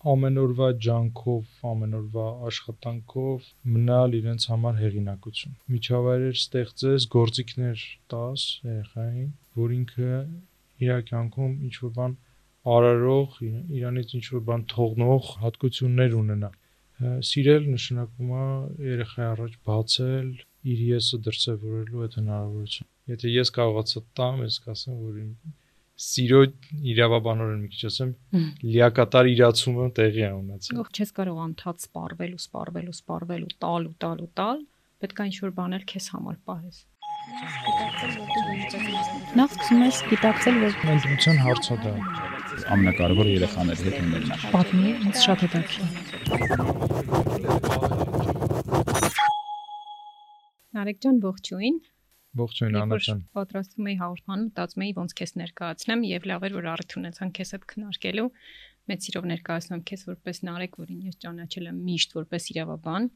ամենօրվա ջանքով, ամենօրվա աշխատանքով մնալ իրենց համար հեղինակություն։ Միջավայրեր ստեղծես, գործիքներ տաս երեխային, որ ինքը իր կյանքում ինչ որ բան արարող, իրանից ինչ որ բան թողնող հատկություններ ունենա։ Սիրել նշանակում է երեխայի առաջ բացել իր եսը դրսևորելու այդ հնարավորություն։ Եթե ես կարողացա տամ, ես կասեմ, որ իմ սիրո իրավաբանորեն մի քիչ ասեմ, լիակատար իրացումը տեղի է ունեցել։ Ող չես կարող անդադ սպառվել ու սպառվել ու սպառվել ու տալ ու տալ ու տալ, պետք է ինչ-որ բաներ քեզ համար պահես։ Նախ սկսում ես գիտակցել, որ Ընտրության հարցը դա է։ ամենակարևորը երեխաների հետ ունենալն է։ պատմի, ինձ շատ հետաքրքիր։ Նարեկ ջան, ողջույն։ Ողջույն Երբ որ Աննա Պատրաստվում էի հաղորդման, մտածում էի ոնց քեզ ներկայացնեմ եւ լավ էր որ առիթ ունեցան քեզ հետ քննարկելու։ Մեծ սիրով ներկայացնում քեզ որպես Նարեկ, որին ես ճանաչել եմ միշտ որպես իրավաբան,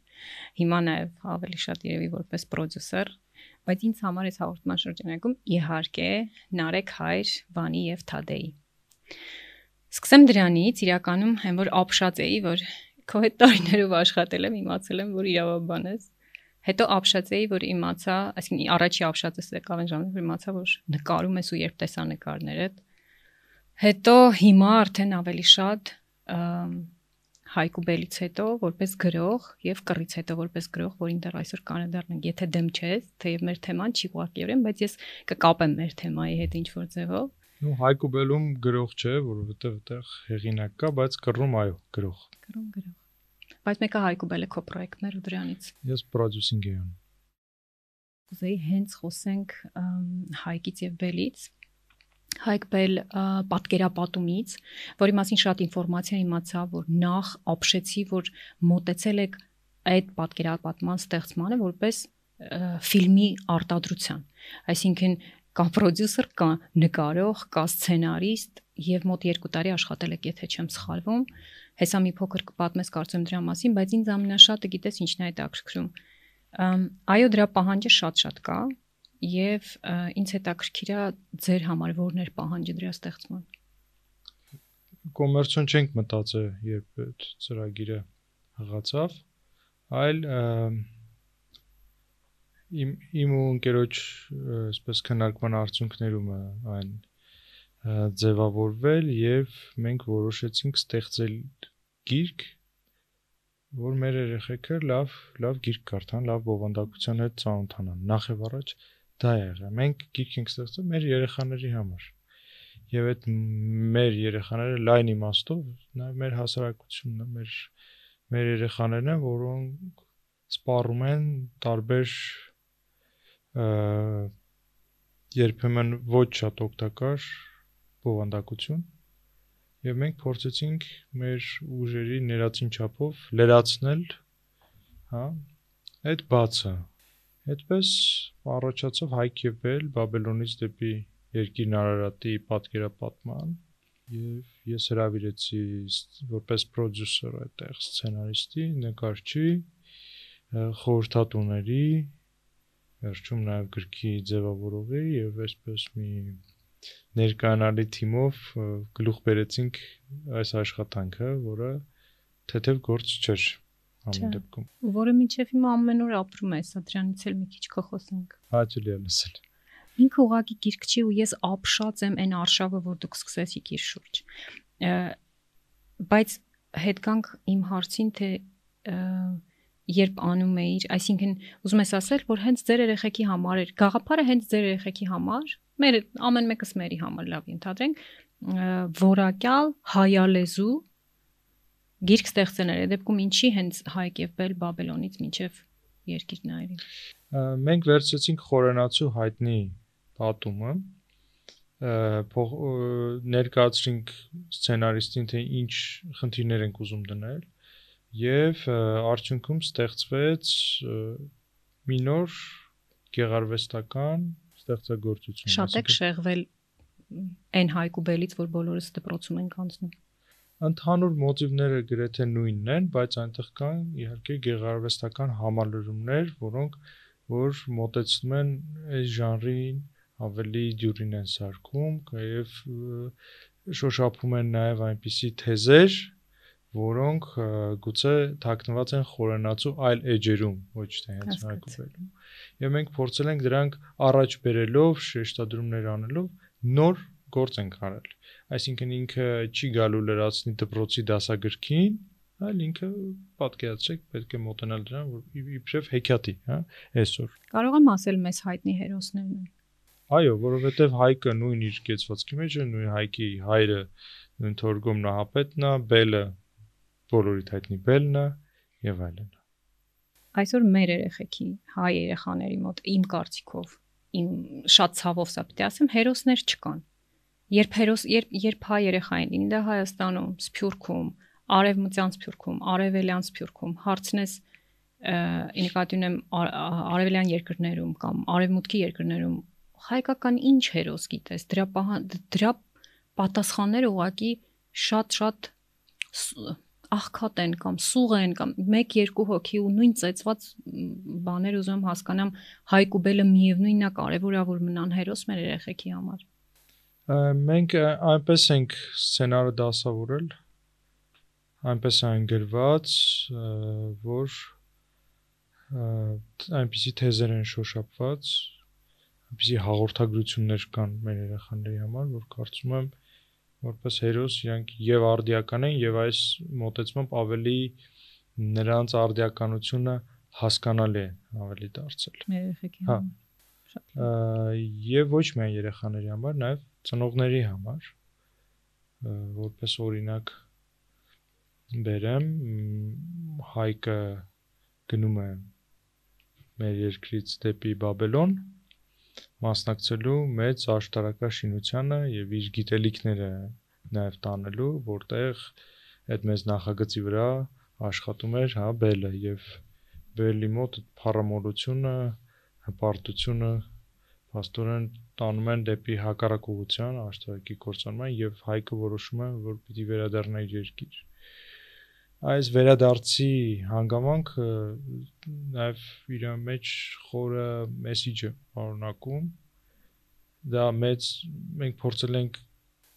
հիմա նաեւ ավելի շատ երևի որպես պրոդյուսեր, բայց ինձ համար այս հաղորդման շրջանակում իհարկե Նարեկ հայր Վանի եւ Թադեի։ Սկսեմ դրանից, իրականում հեն որ ապշած էի, որ քո հետ տարիներով աշխատել եմ, իմացել եմ, որ իրավաբան ես Հետո ապշած էի, որ իմացա, այսինքն առաջի ապշածս եկավ այն ժամանակ, որ իմացա, որ նկարում ես ու երբ տեսա նկարներդ։ Հետո հիմա արդեն ավելի շատ Հայկու Բելից հետո որպես գրող եւ կռից հետո որպես գրող, որին դեռ այսօր կանեդառնենք, եթե դեմ չես, թեև մեր թեման չի ուղղակիորեն, բայց ես կկապեմ մեր թեմայի հետ ինչ որ ձևով։ Ну Հայկու Բելում գրող չէ, որովհետև այդտեղ հեղինակ կա, բայց կռում այո, գրող։ Գրում գրող։ Բայց մեկը Հայկու Բելը քո պրոյեկտներ ու դրանից։ Ես պրոդյուսինգ եմ Կուզեի հենց խոսենք Հայկից եւ Բելից։ Հայկ Բել պատկերապատումից, որի մասին շատ ինֆորմացիա իմացա, որ նախ ապշեցի, որ մոտեցել եք այդ պատկերապատման ստեղծմանը որպես ֆիլմի արտադրության։ Այսինքն կա պրոդյուսեր, կա նկարող, կա սցենարիստ եւ մոտ 2 տարի աշխատել եք, եթե չեմ սխալվում։ Հեսա մի փոքր կպատմես կարծեմ դրա մասին, բայց ինձ ամենաշատը գիտես ինչն է այդ ակրկրում։ Այո, դրա պահանջը շատ-շատ կա, եւ ինձ հետաքրքիր է ձեր համար որն էր պահանջը դրա ստեղծման կոմերցիոն չենք մտածել երբ այդ ծրագիրը հղացավ այլ իմ իմ ու ընկերոջ այսպես քննարկման արդյունքներում այն ձևավորվել եւ մենք որոշեցինք ստեղծել գիրք որ մեր երեխեքը լավ լավ գիրք կարդան, լավ բովանդակության հետ ծանոթանան։ Նախ եւ առաջ Դա է եղել։ Մենք գիրք ենք ստեղծում մեր երեխաների համար։ Եվ այդ մեր երեխաները լայն իմաստով նաև մեր հասարակությունն է, մեր մեր երեխաներն են, որոնք սպառում են տարբեր երբեմն ոչ շատ օգտակար բովանդակություն եւ մենք փորձեցինք մեր ուժերի ներածին չափով լրացնել հա այդ բացը Այդպես առաջացավ Հայքեվել Բաբելոնից դեպի Երկիրն Արարատի պատկերապատման եւ ես հravirեցի որպես պրոդյուսեր այդտեղ սցենարիստի, նկարչի, խորհրդատուների, վերջում նաեւ գրքի ձևավորողի եւ այսպես մի ներկանալի թիմով գլուխ բերեցինք այս աշխատանքը, որը թեթև գործ չէր ամեն դեպքում։ Որը միջև հիմա ամեն օր ապրում է, սա դրանից էլ մի քիչ կխոսենք։ Հաճելի է լսել։ Ինքը ուղակի գիրք չի ու ես ապշած եմ այն արշավը, որ դուք սկսեցիք իր շուրջ։ Բայց հետ կանք իմ հարցին, թե երբ անում էիր, այսինքն ուզում ես ասել, որ հենց ձեր երեխեքի համար էր, գաղափարը հենց ձեր երեխեքի համար, մեր ամեն մեկս մերի համար լավ ընդհանրենք, որակյալ հայալեզու գիրք ստեղծելներ։ Այդ դեպքում ինչի հենց Հայկ եւ Բել Բաբելոնից մինչև երկիրն այրի։ Մենք վերցրեցինք խորենացու հայտնի պատումը փող ներկայացրինք սցենարիստին թե ինչ խնդիրներ ենք ուզում դնել եւ արդյունքում ստեղծվեց մի նոր գեղարվեստական ստեղծագործություն։ Շատ եք շեղվել այն հայկու բելից, որ բոլորս դպրոցում ենք անցնում ընդհանուր մոտիվները գրեթե նույնն են, բայց այնտեղ կան իհարկե գեղարվեստական համալրումներ, որոնք որ մոտեցնում են այս ժանրին ավելի դյուրին են սարքում եւ շոշափում են նաեւ այնպիսի թեզեր, որոնք գուցե թաքնված են խորենացու այլ էջերում, ոչ թե հենց հայկուբելում։ Եվ մենք փորձել ենք դրանք առաջ բերելով, շեշտադրումներ անելով նոր գործ ենք արել։ Այսինքն ինքը չի գալու լրացնի դպրոցի դասագրքին, այլ ինքը պատկերացրեք պետք է մոտենալ դրան, որ իբրև հեքիաթի, հա, այսօր։ Կարող եմ ասել մեզ հայտնի հերոսներն են։ Այո, որովհետև Հայկը նույն իր կեցվածքի մեջ է, նույն Հայկի հայրը նույն Թորգոմ Նահապետն է, Բելը բոլորիդ հայտնի Բելն է եւ այլն։ Այսօր մեր երեխեքի հայ երեխաների մոտ իմ կարծիքով իմ շատ ցավով սա պիտի ասեմ հերոսներ չկան։ Երբ հերոս երբ երբ հայ երեխային լինի դա Հայաստանում, Սփյուռքում, Արևմտյան Սփյուռքում, Արևելյան Սփյուռքում հարցնես ա- ա- արևելյան երկրներում կամ արևմուտքի երկրներում հայկական ինչ հերոս գիտես? դրա պահան- դրա պատասխանները ուղակի շատ-շատ աղքատ են կամ սուղ են կամ 1-2 հոգի ու նույն ծեծված բաներ ուզում եմ հասկանամ հայկ ու բելը միևնույնն է կարևոր է որ մնան հերոս մեր երեխեքի համար Մենք այնպես ենք սցենարը դասավորել, այնպես է ա, որ այնպիսի թեզեր են շոշափված, այնպիսի հաղորդագրություններ կան մեր երեխաների համար, որ կարծում եմ որպես հերոս իրանք եւ արդիական են եւ այս մոտեցմամբ ավելի նրանց արդիականությունը հասկանալի է ավելի դարձել։ երեխեքի Հա։ համար շատ լավ։ Ա, եւ ոչ միայն երեխաների համար, նաեւ ծնողների համար որպես օրինակ բերեմ հայկը գնում է մեր երկրից դեպի Բաբելոն մասնակցելու մեծ աշտարակաշինությանը եւ իր գիտելիքները նաեւ տանելու, որտեղ այդ մեծ նախագծի վրա աշխատում էր հա Բելը եւ Բելի մոտ փառամոլությունը հպարտությունը աստորեն տանում են դեպի հակառակ ուղղության աշտարակի կործանման եւ հայկը որոշում է որ պիտի վերադառնա իր երկիր այս վերադարձի հանգամանքը նաեւ իր մեջ խորը մեսիջը պարունակում դա մեծ մենք փորձել ենք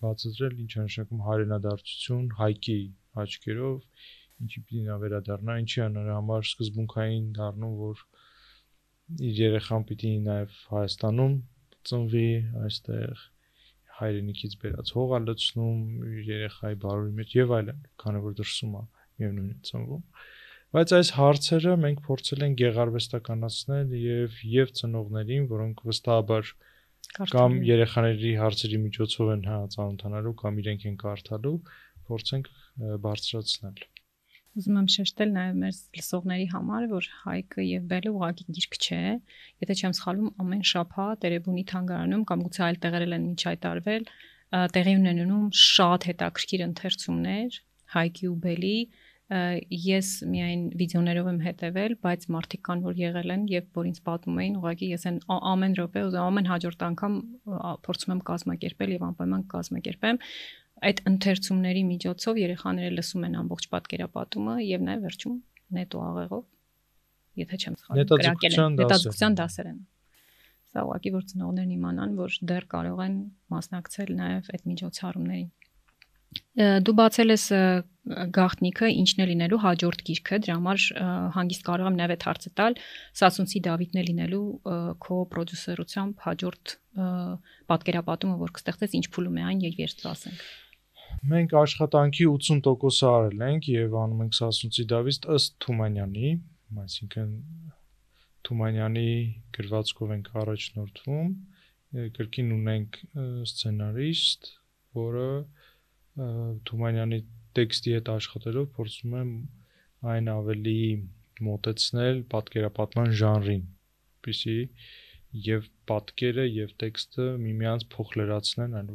բացատրել ինչ է նշանակում հայրենադարձություն հայկի աչքերով ինչի պիտի նա վերադառնա ինչի նրա համար սկզբունքային դառնում որ իր երեխան պիտի նաև Հայաստանում ծնվի, այստեղ հայրենիքից բերած հող է լցնում երեխայի բարոյի մեջ եւ այլն, քանի որ դրսում է միևնույն է ծնվում։ Բայց այս հարցերը մենք փորձել ենք գեղարվեստականացնել եւ եւ ծնողներին, որոնք վստահաբար կամ երեխաների հարցերի միջոցով են հա ծանոթանալու կամ իրենք են կարդալու, փորձենք բարձրացնել։ Ուզում եմ շեշտել նաև մեր լսողների համար, որ Հայկը եւ Բելը ուղղակի գիրք չէ։ Եթե չեմ սխալվում, ամեն շաբաթ Երևանի թանգարանում կամ գուցե այլ տեղերել են միջ հայտարվել, տեղի ունենում շատ հետաքրքիր ընթերցումներ Հայկի ու Բելի։ Ես միայն վիդեոներով եմ հետևել, բայց մարդիկ կան, որ եղել են եւ որ ինձ պատմում էին, ուղղակի ես այն ամեն րոպե ու ամեն հաջորդ անգամ փորձում եմ կազմակերպել եւ անպայման կազմակերպեմ այդ ընթերցումների միջոցով երեխաները լսում են ամբողջ պատկերապատումը եւ նաեւ վերջում նետո աղեղով եթե չեմ սխալվում Նետաձգության դասեր։ նետաձգության դասեր են սա ուղղակի որ ծնողներն իմանան որ դեռ կարող են մասնակցել նաեւ այդ միջոցառումներին դու բացել ես գաղտնիքը ինչն է լինելու հաջորդ գիրքը դրա համար հանգիստ կարող եմ այդ հարցը տալ Սասունցի Դավիթն է լինելու քո պրոդյուսերությամբ հաջորդ պատկերապատումը որ կստեղծես ինչ փուլում է այն եւ երբ ծասենք Մենք աշխատանքի 80%-ը արել ենք եւ անում ենք Սասունցի Դավիթ ըստ Թումանյանի, այսինքն Թումանյանի գրվածքով ենք առաջնորդվում։ Ե, Կրկին ունենք սցենարիստ, որը Թումանյանի տեքստի հետ աշխատելով փորձում եմ այն ավելի մոտեցնել պատկերապատման ժանրին, պիսի եւ պատկերը եւ տեքստը միմյանց փոխլրացնեն, այլ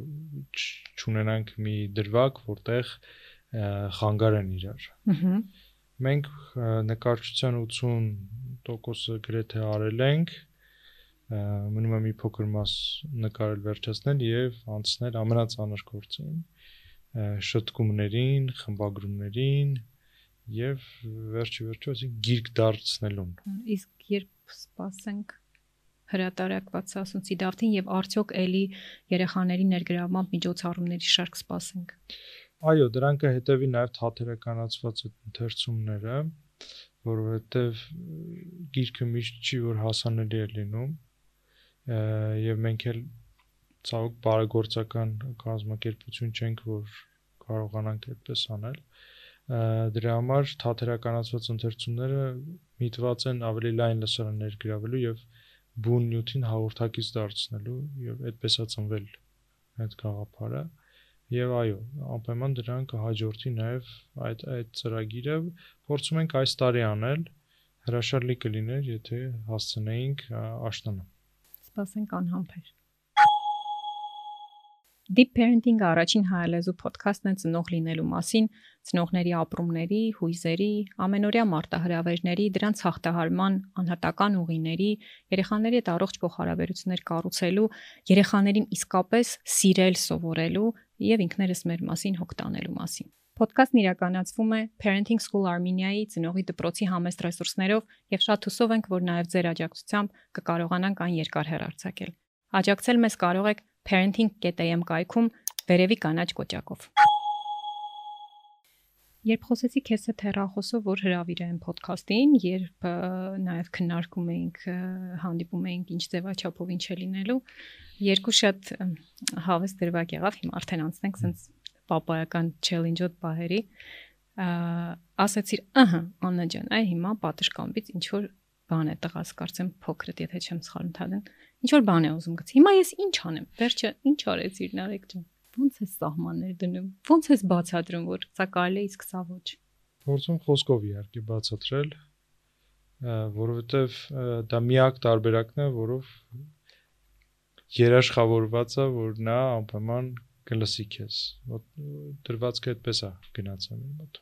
չունենանք մի դրվագ, որտեղ խանգար են իրար։ Ահա Մենք նկարչության 80%-ը գրեթե արել ենք, մնում է մի փոքր մաս նկարել վերջացնել եւ անցնել ամենածանր գործին, շտկումներին, խմբագրումներին եւ վերջի վերջո ասի գիրք դարձնելուն։ Իսկ երբ սպասենք հրատարակված ասունցի դավթին եւ արդյոք էլի երեխաների ներգրավմամբ միջոցառումների շարք սպասենք։ Այո, դրանք է հետևի նաև թատերականացված այդ ընթերցումները, որովհետև գիրքը միշտ չի որ հասանելի է լինում եւ մենք էլ ցավոք բարեգործական կազմակերպություն չենք, որ կարողանանք այդպես անել դրա համար թատերականացված ընթերցումները միտված են ավելի լայն լսարաններ գրավելու եւ բուն նյութին հաղորդակից դարձնելու եւ այդպես է ծնվել այդ գաղափարը եւ այո անպայման դրան կհաջորդի նաեւ այդ այդ ծրագիրը փորձում ենք այս տարի անել հրաշալի կլիներ եթե հասցնեինք աշտանը սպասենք անհամբեր Deep Parenting-ը առաջին հայալեզու ոդքասթն է ծնող լինելու մասին, ծնողների ապրումների, հույզերի, ամենօրյա մարտահրավերների, դրանց հաղթահարման անհատական ուղիների, երեխաների հետ առողջ փոխհարաբերություններ կառուցելու, երեխաներին իսկապես սիրել սովորելու եւ ինքներս մեր մասին հոգ տանելու մասին։ Ոդկասթն իրականացվում է Parenting School Armenia-ի ծնողի դպրոցի համեստ ռեսուրսներով եւ շատ հուսով ենք, որ նաեւ ձեր աջակցությամբ կկարողանանք այն երկար հեռարձակել։ Աջակցել մեզ կարող եք parenting.am կայքում վերևի կանաչ կոճակով։ Երբ խոսեցի քեզ հետ հեռախոսով, որ հրավիրեմ ոդքասթին, երբ նաև քննարկում էինք, հանդիպում էինք ինչ ձևաչափով ինչ է լինելու, երկու շատ հավես դրվագ եղավ, հիմա արդեն անցնենք sense պապայական challenge-ոտ բահերի, ասացիր, ըհը, Աննա ջան, այ հիմա պատշգամբից ինչ որ բան է տղաս կարծեմ փոքրդ եթե չեմ սխալվում թադեն ինչ որ բան է ուզում գցի հիմա ես ինչ անեմ վերջը ինչ արեցիր նարեկ ջան ո՞նց է սահմաններ դնում ո՞նց է բացատրում որ սա կարելի է իսկ սա ոչ փորձում խոսքով իհարկե բացատրել որովհետև դա միակ տարբերակն է որով երաշխավորված է որ նա անպայման կլսի քեզ դրվածքը այդպես է գնացել մոտ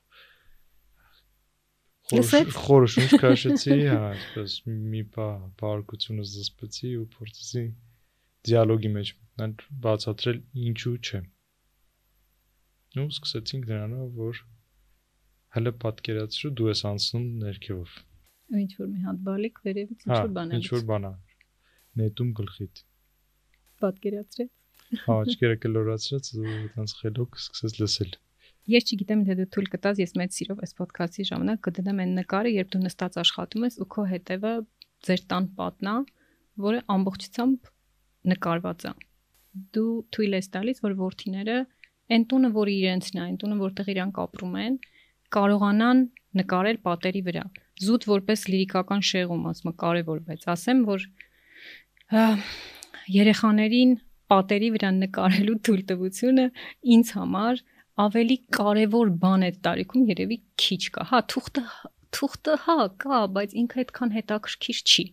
խորը շունչ քաշեցի, հա, այսպես մի բա բարկությունը զսպեցի ու փորձեցի դիալոգի մեջ մտնել, բացատրել ինչու չէ։ Ու սկսեցինք նրանով, որ հələ պատկերացրու դու ես անցնում ներքևով։ Ինչ որ մի հատ բալիկ վերևից ինչ հա, որ բան է։ Ինչ որ բան է։ Նետում գլխիդ։ Պատկերացրեց։ Հա, աչքերը կլորացրեց ու այդպես խելոք սկսեց լսել։ Ես չգիտեմ թե դու թույլ կտաս, ես մեծ սիրով այս ոդքասթի ժամանակ կդնեմ այն նկարը, երբ դու նստած աշխատում ես ու քո հետևը ձեր տան պատն է, որը ամբողջությամբ նկարված է։ Դու թույլ ես տալիս, որ worth-իները այն տունը, որը իրենցն է, այն տունը, որտեղ իրանք ապրում են, կարողանան նկարել պատերի վրա։ Զուտ որպես լիրիկական շեղում, ասում կարևոր, բայց ասեմ, որ երեխաներին պատերի վրա նկարելու թույլտվությունը ինձ համար ավելի կարևոր բան այդ տարիքում երևի քիչ կա։ Հա, թուղթը թուղթը հա կա, բայց ինքը այդքան հետաքրքիր չի։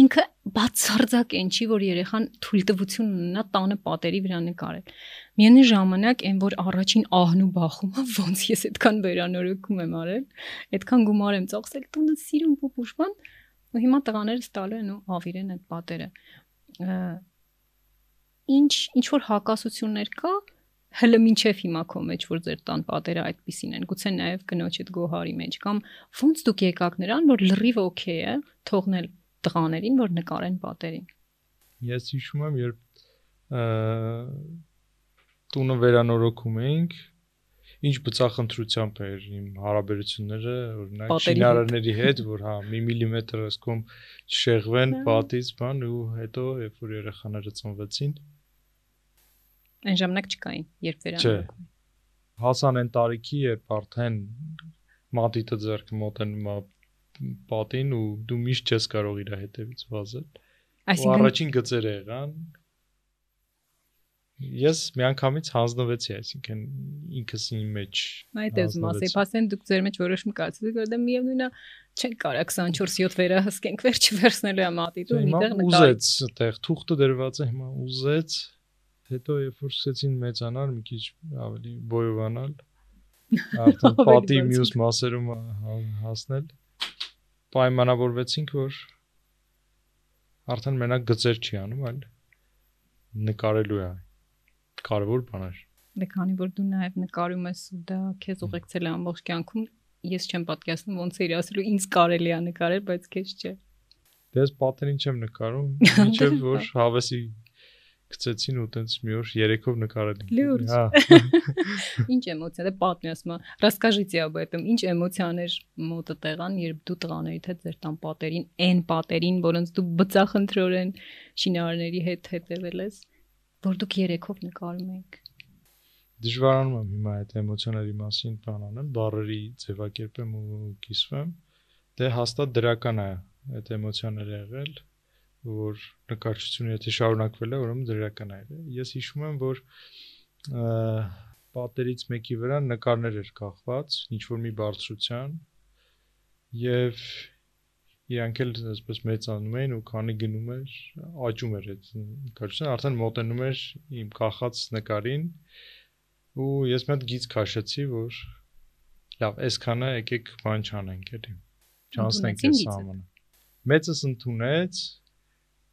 Ինքը բացարձակ այն չի, որ երեխան թույլտվություն ունենա տանը պատերի վրա նկարել։ Միևնույն ժամանակ այն որ առաջին ահն ու բախումը ոնց ես այդքան վերանորոգում եմ արել, այդքան գումար եմ ծախսել, տունը սիրում փոփուշման, ու հիմա տղաներս տալու են ու ավիրեն այդ պատերը։ Ինչ ինչ որ հակասություններ կա, հələ մինչև հիմա քո մեջ որ ձեր տան պատերը այդպեսին են գուցե նաև կնոջդ գոհարի մեջ կամ ոնց դուք եկաք նրան որ լրիվ օքեյ է թողնել տղաներին որ նկարեն պատերին ես հիշում եմ երբ տունը վերանորոգում էինք ինչ բծախնդրությամբ էր իմ հարաբերությունները օրինակ շինարարների հետ որ հա մի միլիմետր ասկոմ չշեղվեն հա։ պատից բան ու հետո երբ որ երեխաները ծնվեցին Այն ժամանակ չկային, երբ վերանորոգում։ Հասան այն տարիքի, երբ արդեն մատիտը ձեռքը մոտենում է պատին ու դու միշտ չես կարող իր հետևից վազել։ Այսինքն առաջին գծերը եղան ես միանգամից հանձնվեցի, այսինքն ինքս իմ մեջ Այդ էս մասի, ասեն դուք ձեր մեջ որոշում կայացրեք, որ դա միևնույնն է, չենք կարա 24/7 վերահսկենք վերջ վերցնելու է մատիտը ու միտեղ նկարի։ Ուզեց, այդտեղ թուղթը դրված է հիմա ուզեց հետո երբ որ սկսեցին մեծանալ, մի քիչ ավելի բոյովանալ, արդեն պատի մյուս մասերում հասնել, պայմանավորվեցինք, որ արդեն մենակ գծեր չի անում, այլ նկարելու է։ Կարևոր բան է։ Դե քանի որ դու նաև նկարում ես ու դա քեզ ուղեկցել է ամբողջ կյանքում, ես չեմ պատկերացնում ոնց է իր ասելու ինձ կարելի է նկարել, բայց քեզ չէ։ Դե ես պատերին չեմ նկարում, ինչեւ որ հավեսի գցեցին ու տենց մի օր երեքով նկարել ենք։ Լուրջ։ Հա։ Ինչ էմոցիա, դե պատմի Расскажите об этом։ Ինչ էմոցիաներ մոտը տեղան, երբ դու տղաներիդ հետ ձեր տան պատերին, այն պատերին, որոնց դու բծախնդրորեն շինարարների հետ հետևել ես, որ դուք երեքով նկարում եք։ Դժվարանում եմ հիմա այդ էմոցիաների մասին բան անեմ, բառերի ձևակերպեմ ու կիսվեմ։ Դե հաստատ դրական է այդ էմոցիաները եղել որ նկարչությունը եթե շարունակվել է, ուրեմն դրական է։ Ես հիշում եմ, որ պատերից մեկի վրա նկարներ էր կախված, ինչ որ մի բարձրության եւ իրանք էլ այսպես մեծանում էին ու քանի գնում էր, աճում էր այդ նկարչությունը, արդեն մոտենում էր իմ կախած նկարին ու ես մի հատ գիծ քաշեցի, որ լավ, այսքանը եկեք բան չանենք էլի։ Չանցնենք այս սահմանը։ Մեծս ընդունեց,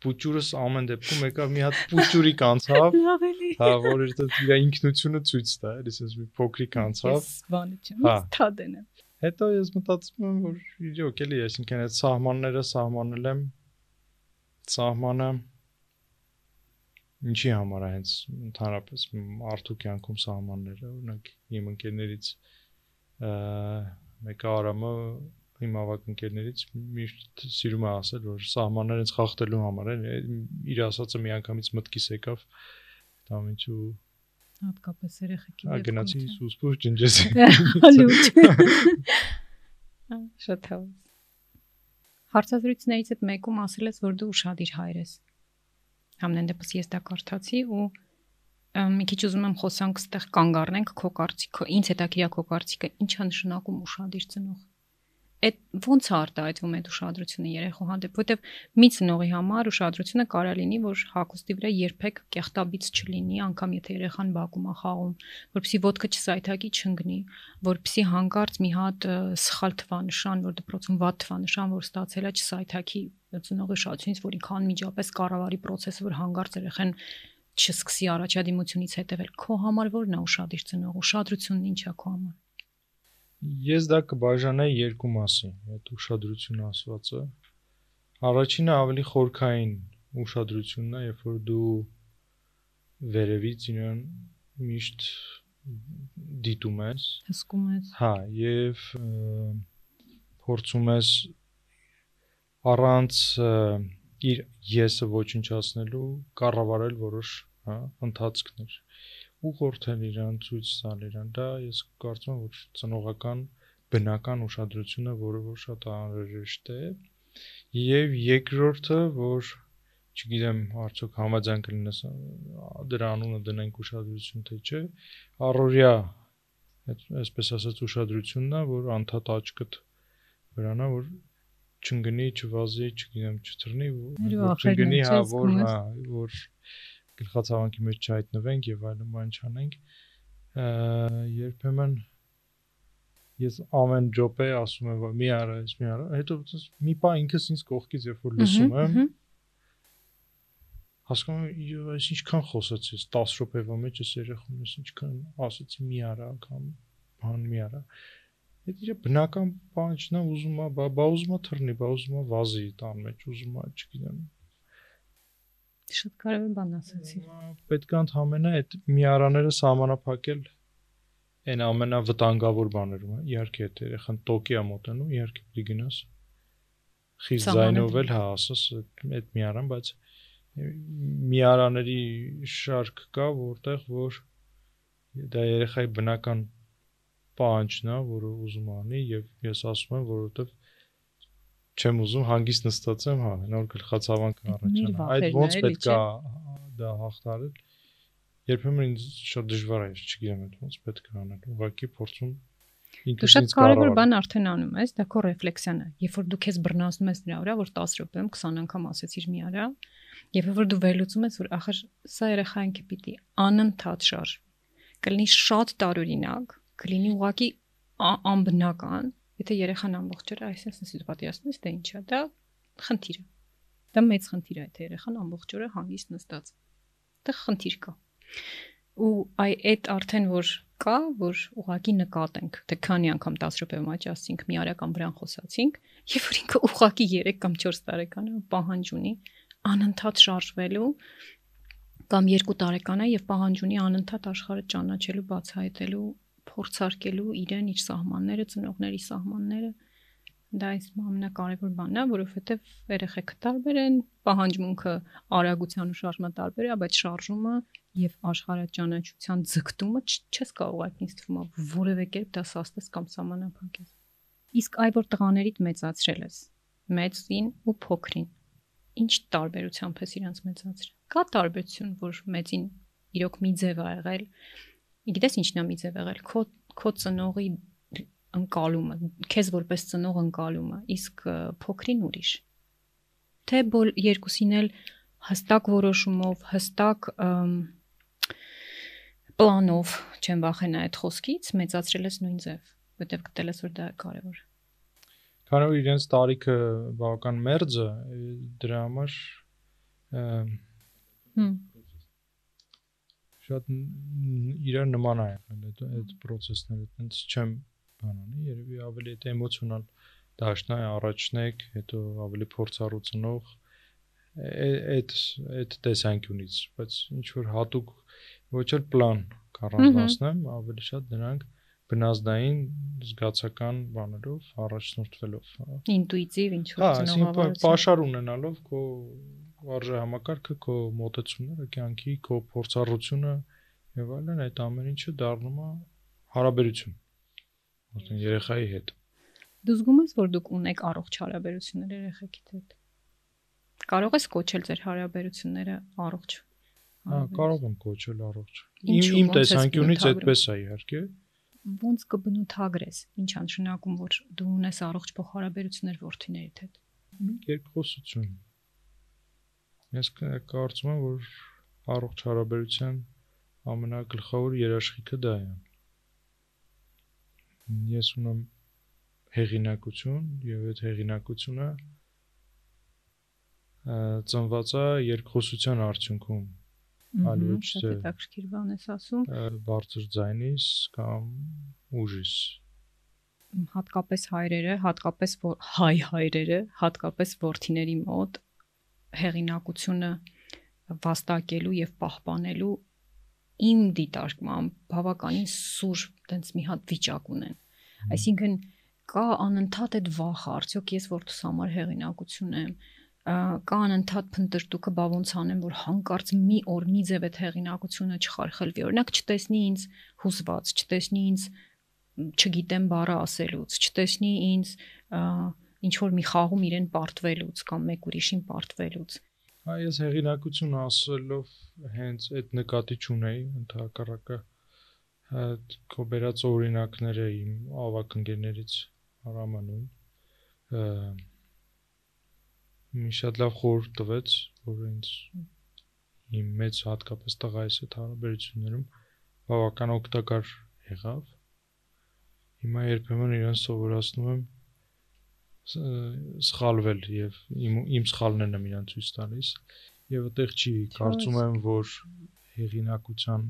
պուճուրս ամեն դեպքում եկավ մի հատ պուճուրի կանցավ։ Լավ էլի։ Հա, որ իր իր ինքնությունը ցույց տա, այսպես մի փոքրիկ կանցավ։ Ես բանը չեմ, Հա։ թադեն եմ։ Հետո ես մտածում եմ, որ իրոք էլի, այսինքն այդ սահմանները սահմանել եմ սահմանը ինչի համար է հենց ընդհանրապես մարդու կյանքում սահմանները, օրինակ իմ ընկերներից մեկը Արամը իմ ավակընկերներից միշտ սիրում է ասել, որ սահմանները ինձ խախտելու համար են, իր ասածը միանգամից մտքիս եկավ դա ինչու հատկապես երեխեքի դեպքում։ Գնացի հա։ սուսպուր ջնջեցի։ Լուջ։ Շատ հավես։ Հարցազրույցներից այդ մեկում ասել ես, որ դու ուրشادիր հայր ես։ Համենայն դեպս ես դա կարդացի ու մի քիչ ուզում եմ խոսանք ստեղ կանգ առնենք քո կարծիքը, ինձ հետաքրիա քո կարծիքը, ի՞նչ է նշանակում ուրشادիր ծնող այդ ոնց է արտահայտվում այդ ուշադրությունը երեխու հանդեպ, որտեվ մի ծնողի համար ուշադրությունը կարա լինի, որ հակոստի վրա երբեք կեղտաբից չլինի, անգամ եթե երեխան բակում է խաղում, որպեսի ոդկը չսայթակի չընկնի, որպեսի հանկարծ մի հատ սխալ թվանշան, որ դպրոցում վատ թվանշան, որ ստացել է չսայթակի ծնողի շացունից, որ ինքան միջապես կառավարի process-ը, որ հանկարծ երեխան չսկսի առաջադիմությունից հետևել։ Քո համար ո՞րն է ծնող։ Ուշադրությունն ինչ է քո համար։ Ես դա կբաժանեի երկու մասի, այդ ուշադրությունը ասվածը։ Առաջինը ավելի խորքային ուշադրությունն է, երբ որ դու վերևից իրան միշտ դիտում ես, հսկում ես։ Հա, եւ փորձում ես առանց իր եսը ոչնչացնելու կառավարել որոշ, հա, ընթացքներ ուղղորդել իրան, ցույց տալ իրան։ Դա ես կարծում եմ, որ ծնողական բնական ուշադրությունը, որը որ շատ անհրաժեշտ է։ Եվ երկրորդը, որ չգիտեմ, արդյոք համաձայն կլինես դրա անունը դնենք ուշադրություն թե չէ, առօրյա այսպես ասած ուշադրությունն է, որ անդադ աչքդ վրանա, որ չընկնի, չվազի, չգիտեմ, չթռնի, չընկնի, հա, որ հա, որ գլխացավանքի մեջ չհայտնվենք եւ այլն բան չանենք երբեմն ես ամեն ջոպե ասում եմ որ մի արա, ես մի արա, հետո մի պա ինքս ինձ կողքից երբ որ լսում եմ հասկանում եմ ես ինչքան խոսացի 10 րոպեվա մեջ ես երեխում ես ինչքան ասացի մի արա կամ բան մի արա Այդ իր բնական բան չնա ուզում է, բա ուզում է թռնի, բա ուզում է վազի տան մեջ, ուզում է, չգիտեմ, Շատ կարևոր բան ասացի։ Պետք է ընդհանրապես այդ միարաները սահմանափակել այն ամենավտանգավոր բաներում է։ Իհարկե, եթե երեխան տոկի է մոտենում, իհարկե պիտի գնաս խիստ զայնով էլ հա ասես այդ միարան, բայց միարաների շարք կա, որտեղ որ դա երեխայի բնական պահանջն է, որը ուզում անի եւ ես ասում եմ, որովհետեւ չեմ ուզում հանգիստ նստածեմ, հա, նոր գլխացավանք առաջանա։ Այդ ոնց պետք է դա հաղթարել։ Երբեմն ինձ շատ դժվար է, չգիտեմ այդ ոնց պետք է անել։ Ուղղակի փորձում ինքս ինձ կարևոր բան արդեն անում ես, դա քո ռեֆլեքսիան է։ Երբ որ դու քեզ բռնացնում ես նրա վրա, որ 10 րոպեում 20 անգամ ասեցիր մի արա, եւ որ դու վերլուծում ես, որ ախր սա երեխայինքը պիտի անընդհատ շարժվի։ Կլինի շատ տարօրինակ, կլինի ուղղակի անբնական, Եթե երեխան ամբողջ օրը այսպես ասես պատիասնես, դա ի՞նչ է, դա խնդիր է։ Դա մեծ խնդիր է, եթե երեխան ամբողջ օրը հանգիստ նստած։ Դա խնդիր կա։ Ու այ այդ արդեն որ կա, որ ուղակի նկատենք, թե քանի անգամ 10 րոպե մաճ ասինք, մի արական վրան խոսացինք, եւ որ ինքը ուղակի 3 կամ 4 տարեկան է, պահանջ ունի անընդհատ շարժվելու կամ 2 տարեկան է եւ պահանջ ունի անընդհատ աշխարհը ճանաչելու, բացահայտելու, փորձարկելու իրեն, իր սահմանները, ծնողների սահմանները դա այս ամենակարևոր բանն է, որովհետև երեխեքը տարբեր են, պահանջմունքը արագության ու շարժման տարբեր է, բայց շարժումը եւ աշխարհաճանաչության ձգտումը չես կարող այդ ինձ թվում է որևէ կերպ դա սաստես կամ սահմանափակես։ Իսկ այ որ տղաներիդ մեծացրել ես, մեծին ու փոքրին, ինչ տարբերությամբ ես իրանց մեծացրել։ Կա տարբերություն, որ մեծին իրոք մի ձև ա եղել։ Գիտես ինչն է մի ձև եղել։ Քո քո ծնողի ընկալումը, քեզ որպես ծնող ընկալումը, իսկ փոքրին ուրիշ։ Թե բոլ երկուսին էլ հստակ որոշումով, հստակ պլանով չեմ վախենա այդ խոսքից, մեծացրել ես նույն ձև, որտեվ գտել ես որ դա կարևոր։ Քանի որ իրենց տարիքը բավական մերձ է, դրա համար շատ իրար նման է այդ այդ process-ները, այնց չեմ բանանի, երևի ավելի այդ էմոցիոնալ դաշնա է առաջնեք, հետո ավելի փորձառուցնող այդ այդ տեսանկյունից, բայց ինչ որ հատուկ ոչ էլ պլան կառավարացնեմ, ավելի շատ դրանք բնազդային զգացական բաներով առաջնորդվելով, հա։ Ինտուիտիվ ինչ որ ծնողավարություն։ Հա, պաշար ունենալով քո վարժահամակարգը, քո մոտեցումները, կյանքի, քո փորձառությունը եւ այլն, այդ ամեն ինչը դառնում է հարաբերություն արդեն երեխայի հետ։ Դու զգում ես, որ դուք ունեք առողջ հարաբերություններ երեխեքիդ հետ։ Կարող ես կոչել ձեր հարաբերությունները առողջ։ Հա, կարող եմ կոչել առողջ։ Իմ իմ տեսանկյունից այդպես է իհարկե ոնց կբնութագրես ինչ անշնակում որ դու ունես առողջ փոխհարաբերություններ ворթիներիդ հետ։ Երկխոսություն, Ես կարծում եմ, որ առողջ հարաբերության ամենագլխավոր երաշխիքը դա է։ Ես ունեմ հեղինակություն եւ այդ հեղինակությունը ծնված է երկխոսության արդյունքում այլ ոչ թե հետաքրքիր բան ես ասում բարձր ձայնից կամ ուժից հատկապես հայրերը, հատկապես հայ հայրերը, հատկապես worth-իների մոտ հեղինակությունը վաստակելու եւ պահպանելու իմ դիտարկմամբ բավականին սուր տենց մի հատ վիճակ ունեն։ Այսինքն կա անընդհատ այդ վախը, արդյոք ես որ դուս համար հեղինակություն եմ, կա անընդհատ փնտրտուքը բա ոնց անեմ որ հանկարծ մի օր մի ձև այդ հեղինակությունը չխարխլվի օրինակ չտեսնի ինձ հուզված չտեսնի ինձ չգիտեմ բառը ասելուց չտեսնի ինձ ինչ որ մի խաղում իրեն պարտվելուց կամ մեկ ուրիշին պարտվելուց Հա ես հեղինակություն ասելով հենց այդ նկատի չունեի ընդհակառակը քո բերած օրինակները իմ ավակ ընկերներից արամանում մի շատ լավ խորհուրդ տվեց որ ինձ իմ մեծ հատկապես տղայիս հետ հարաբերություններում բավական օգտակար եղավ հիմա երբեմն իրեն սովորացնում եմ սխալվել եւ իմ իմ սխալներն եմ իրան ցույց տալիս եւ այդտեղ չի կարծում եմ որ հեղինակության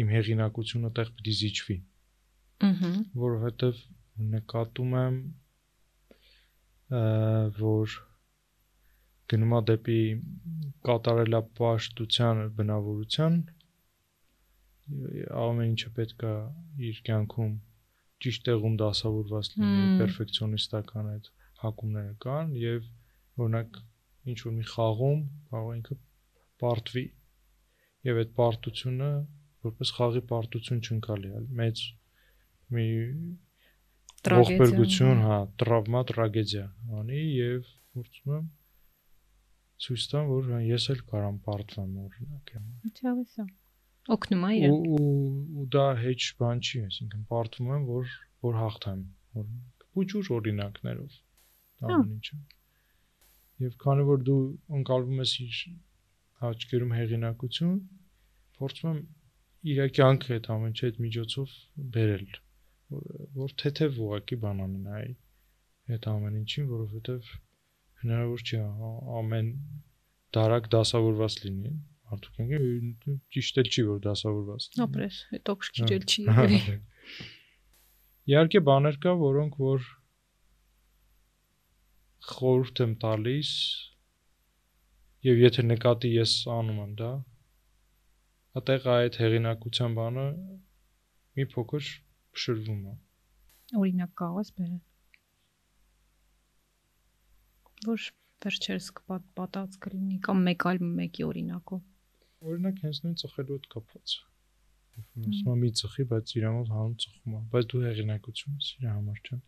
իմ հեղինակությունը այդտեղ պիտի զիջվի ըհը որովհետեւ նկատում եմ որ գնում է դեպի կատարելապաշտության բնավորության ամեն ինչը պետք է իր կյանքում ճիշտ տեղում դասավորված լինի, պերֆեկցիոնիստական այդ հակումները կան եւ օրինակ ինչ որ մի խաղում կարող ինքը պարտվի եւ այդ պարտությունը որպես խաղի պարտություն չընկալի, այլ մեծ մի ողբերգություն, հա, տրավմա, տրագեդիա անի եւ փորձում եմ ցույց տամ, որ հա, ես էլ կարամ պարտվեմ օրինակ եմ։ Ինչա՞ս է։ Օգնում է իրեն։ Ու ու դա հեչ բան չի, այսինքն պարտվում եմ, որ որ հաղթեմ, օրինակ։ Փուճուր օրինակներով Հա։ ամեն ինչը։ Եվ քանի որ դու ընկալվում ես իր աչքերում հեղինակություն, փորձում եմ իր կյանքը այդ ամեն ինչ այդ միջոցով բերել, որ թեթև ուղակի բան անենայի այդ ամեն ինչին, որովհետև հնարավոր չի ամեն դարակ դասավորված լինի մարդու կյանքը ճիշտ էլ չի որ դասավորված Ապրես, հետո քրքիր էլ չի հա, Իհարկե բաներ կա, որոնք որ խորհուրդ եմ տալիս եւ եթե նկատի ես անում եմ դա Ատեղ այդ հեղինակության բանը մի փոքր փշրվում է։ Օրինակ կարող ես բերել։ Որ վերջերս կպատած կլինի կամ մեկ այլ մեկի օրինակով։ Օրինակ հենց նույն ծխելու հետ կապված։ Ասում եմ մի ծխի, բայց իրամով հանում ծխում է, բայց դու հեղինակություն ես իր համար չէ։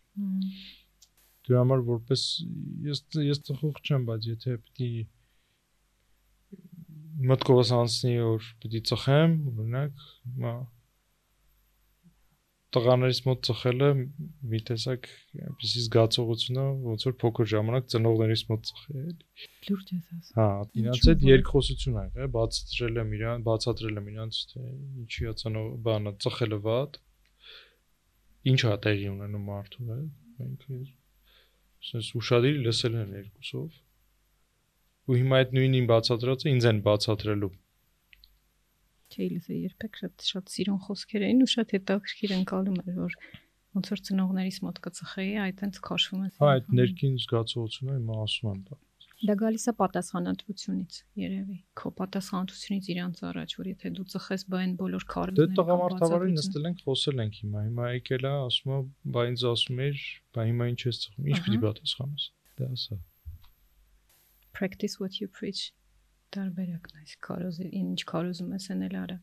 Դու համար որպես ես ես ծխող չեմ, բայց եթե պիտի մտքովս անցնի որ պիտի ծխեմ, օրինակ, մա տղաներից մոտ ծխելը մի տեսակ այնպեսի զգացողություն է, ոնց որ փոքր ժամանակ ծնողներից մոտ ծխի էլի։ Լուրջ ես ասում։ Հա, իրանց այդ երկխոսություն ա եղել, բացատրել եմ իրան, բացատրել եմ իրանց թե ինչի է ծնող բանը ծխելը վատ։ Ինչ է տեղի ունենում մարդու հետ։ Մենք ասես ուշադիր լսել են երկուսով ու հիմա այդ նույնին բացատրածը ինձ են բացատրելու չէի լսել երբեք շատ շատ սիրուն խոսքեր էին ու շատ հետաքրքիր ընկալում էր որ ոնց որ ծնողներիս մոտ կծխեի այդ այնց քաշվում է հա այդ ներքին զգացողությունը հիմա ասում եմ դա դա գալիս է պատասխանատվությունից երևի քո պատասխանատվությունից իրանց առաջ որ եթե դու ծխես բա այն բոլոր քարոզները դե տղամարդավարին նստել ենք խոսել ենք հիմա հիմա եկել է ասում է բա ինձ ասում էր բա հիմա ինչ ես ծխում ինչ պիտի պատասխանես դա ասա practice what you preach. Տարբերակն այս քարոզի ինչ քարոզում ես անել արա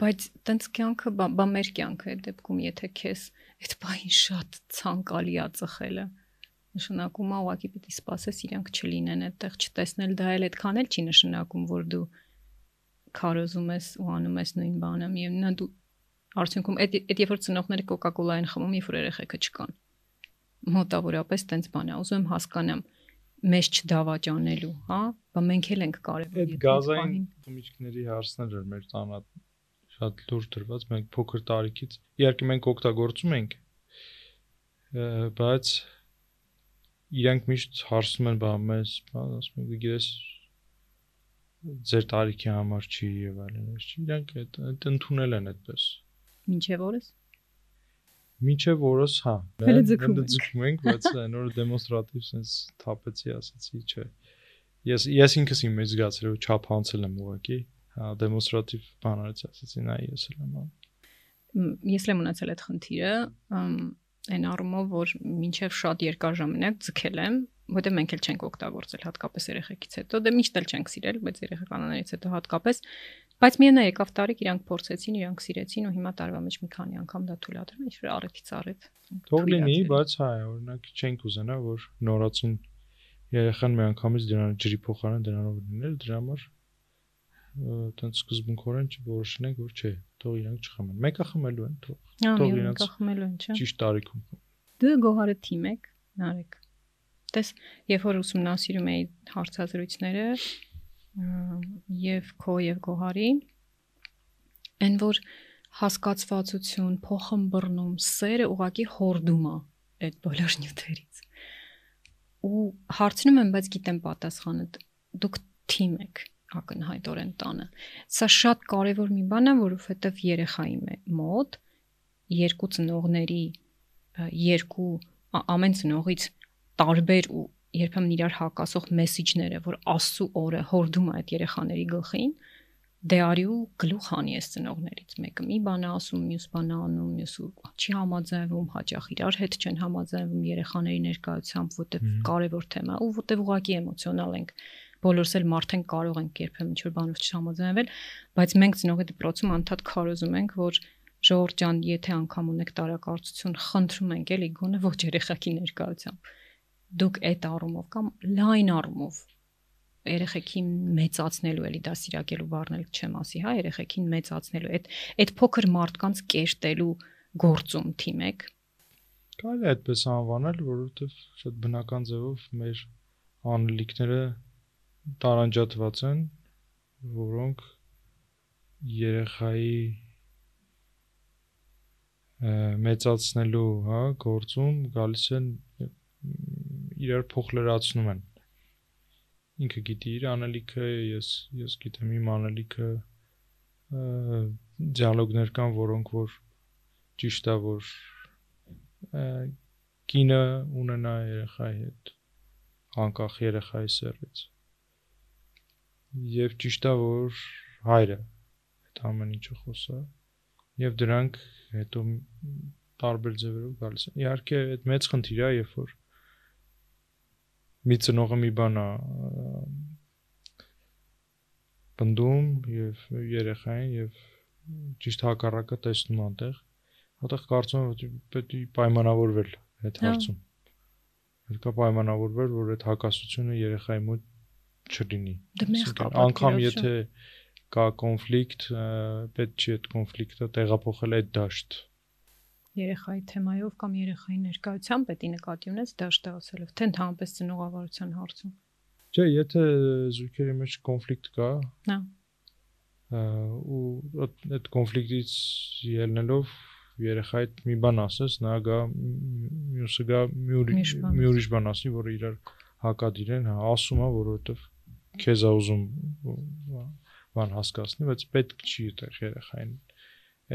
բայց տենց կյանքը բա մեր կյանքը այդ դեպքում եթե քեզ այդ բային շատ ցանկալի է ծխելը նշանակում է ուղղակի պիտի սпасես իրանք չլինեն այդտեղ չտեսնել դա էլ այդքան էլ չի նշանակում որ դու քարոզում ես ու անում ես նույն բանը եւ նա դու արդյունքում այդ այդ երբ որ ծնողները կոկակոլա են խմում երբ որ երեխեքը չկան մոտավորապես տենց բան է ուզում եմ հասկանամ մեզ չդավաճանելու հա բա մենք էլ ենք կարևոր այդ գազային թմիչքների հարցները մեր տանը շատ լուրջ դրված մենք փոքր տարիքից իհարկե մենք օգտագործում ենք բայց իրանք միշտ հարցում են բա մեզ, բա ասում են գիտես ձեր տարիքի համար չի եւ այլն, իրանք այդ ընդունել են այդպես։ Մինչեւ օրս Միջև օրս, հա, հələ ձգում ենք, բայց նոր դեմոնստրատիվ sense թափեցի, ասացի, չէ։ Ես ես ինքս իմ մեջ զգացրել ու չափանցել եմ ուղակի, հա, դեմոնստրատիվ բան արեցի, ասացի, նայ ես էլ եմ։ Ես էլ եմ ունեցել այդ խնդիրը, այն առումով, որ մինչև շատ երկար ժամանակ ձգել եմ, որտեղ մենք էլ չենք օգտագործել հատկապես երեխեքից հետո, դե միշտ էլ չենք սիրել, բայց երեխեկանաներից հետո հատկապես Բայց միանա եկավ տարիք, իրանք փորձեցին, իրանք սիրեցին ու հիմա տարվա մեջ մի քանի անգամ դա թույլատրում է, ինչ-որ առիթից առիթ։ Թող լինի, բայց հա, օրինակ չենք ուզենա, որ նորացին երեխան մի անգամից դրան ջրի փոխարեն դրանով լինել, դրա համար տենց սկզբունքորեն չորոշնենք, որ չէ, թող իրանք չխմեն։ Մեկը խմելու են, թող։ Թող իրանք խմելու են, չէ։ Ճիշտ տարիքում։ Դու գոհարը թիմ եք, նարեկ։ Տես, երբ որ ուսումնասիրում էի հարցազրույցները, եւ քո եւ գոհարի այն որ հասկացվածություն, փոխմբռնում, սերը ուղակի հորդում է այդ բոլոր նյութերից։ Ու հարցնում եմ, բայց գիտեմ պատասխանը։ Դուք թիմ եք ակնհայտորեն տանը։ Սա շատ կարևոր մի բան է, որովհետև երեխայի մոտ երկու ծնողների երկու ամեն ծնողից տարբեր ու երբեմն իրար հակասող մեսիջները, որ Աստծո օրը հորդում է այդ երեխաների գլխին, դե արի ու գլուխ հանի այս ծնողներից մեկը մի բան է ասում, մյուս բան է անում, մյուսը չի համաձայնվում, հաճախ իրար հետ չեն համաձայնվում երեխաների ներկայությամբ, որտեվ կարևոր թեմա ու որտեվ ուղղակի էմոցիոնալ ենք բոլորս էլ մարդ ենք կարող ենք երբեմն ինչ-որ բանով չհամաձայնվել, բայց մենք ծնողի դպրոցում անդադ քարոզում ենք, որ ժողովուրդ ջան, եթե անգամ ունեք տարակարծություն, խնդրում ենք էլի գոնե ոչ երեխաքի ներկայությամբ դուք այդ առումով կամ լայն առումով երեխեքին մեծացնելու էլի դասիրակելու բառնել չեմ ասի, հա, երեխեքին մեծացնելու այդ այդ փոքր մարդկանց կերտելու գործում թիմեք։ Կարելի է այդպես անվանել, որովհետև շատ բնական ձևով մեր անելիքները տարանջատված են, որոնք երեխայի մեծացնելու, հա, գործում գալիս են իրար փոխլրացնում են ինքը գիտի իր անելիքը ես ես գիտեմ իմ անելիքը դիալոգներ կան որոնք որ ճիշտ է որ կինը ունենա երեխայի հետ անկախ երեխայի սերից եւ ճիշտ է որ հայրը այդ ամեն ինչը խոսա եւ դրանք հետո տարբեր ձևերով գալիս են։ Իհարկե այդ մեծ խնդիր է, երբ որ մի ծնողը մի բան է բնդում եւ երեխային եւ ճիշտ հակառակը տեսնում անտեղ հատեղ կարծում եմ պետք է պայմանավորվել այդ Հա։ հարցում պետք է պայմանավորվել որ այդ հակասությունը երեխայի մոտ չլինի Դե պատկերացրու։ եթե կա կոնֆլիկտ պետք չի այդ կոնֆլիկտը տեղափոխել այդ դաշտ երեխայի թեմայով կամ երեխայի ներկայությամբ պետք է նկատի ունես դաշտը ասելով, թե ընդհանրապես ծնողավարության հարցում։ Չէ, եթե զույգերի մեջ կոնֆլիկտ կա, Հա։ ա, ու այդ- կոնֆլիկտից ելնելով երեխայի հետ մի բան ասես, նա գա մյուսը գա մի ուրիշ Ուրիշ բան մի ուրիշ բան ասի, որը իրար հակադիր են, հա, ասում է, որովհետև քեզ ա ուզում բան հասկացնի, բայց պետք չի այդեղ երեխային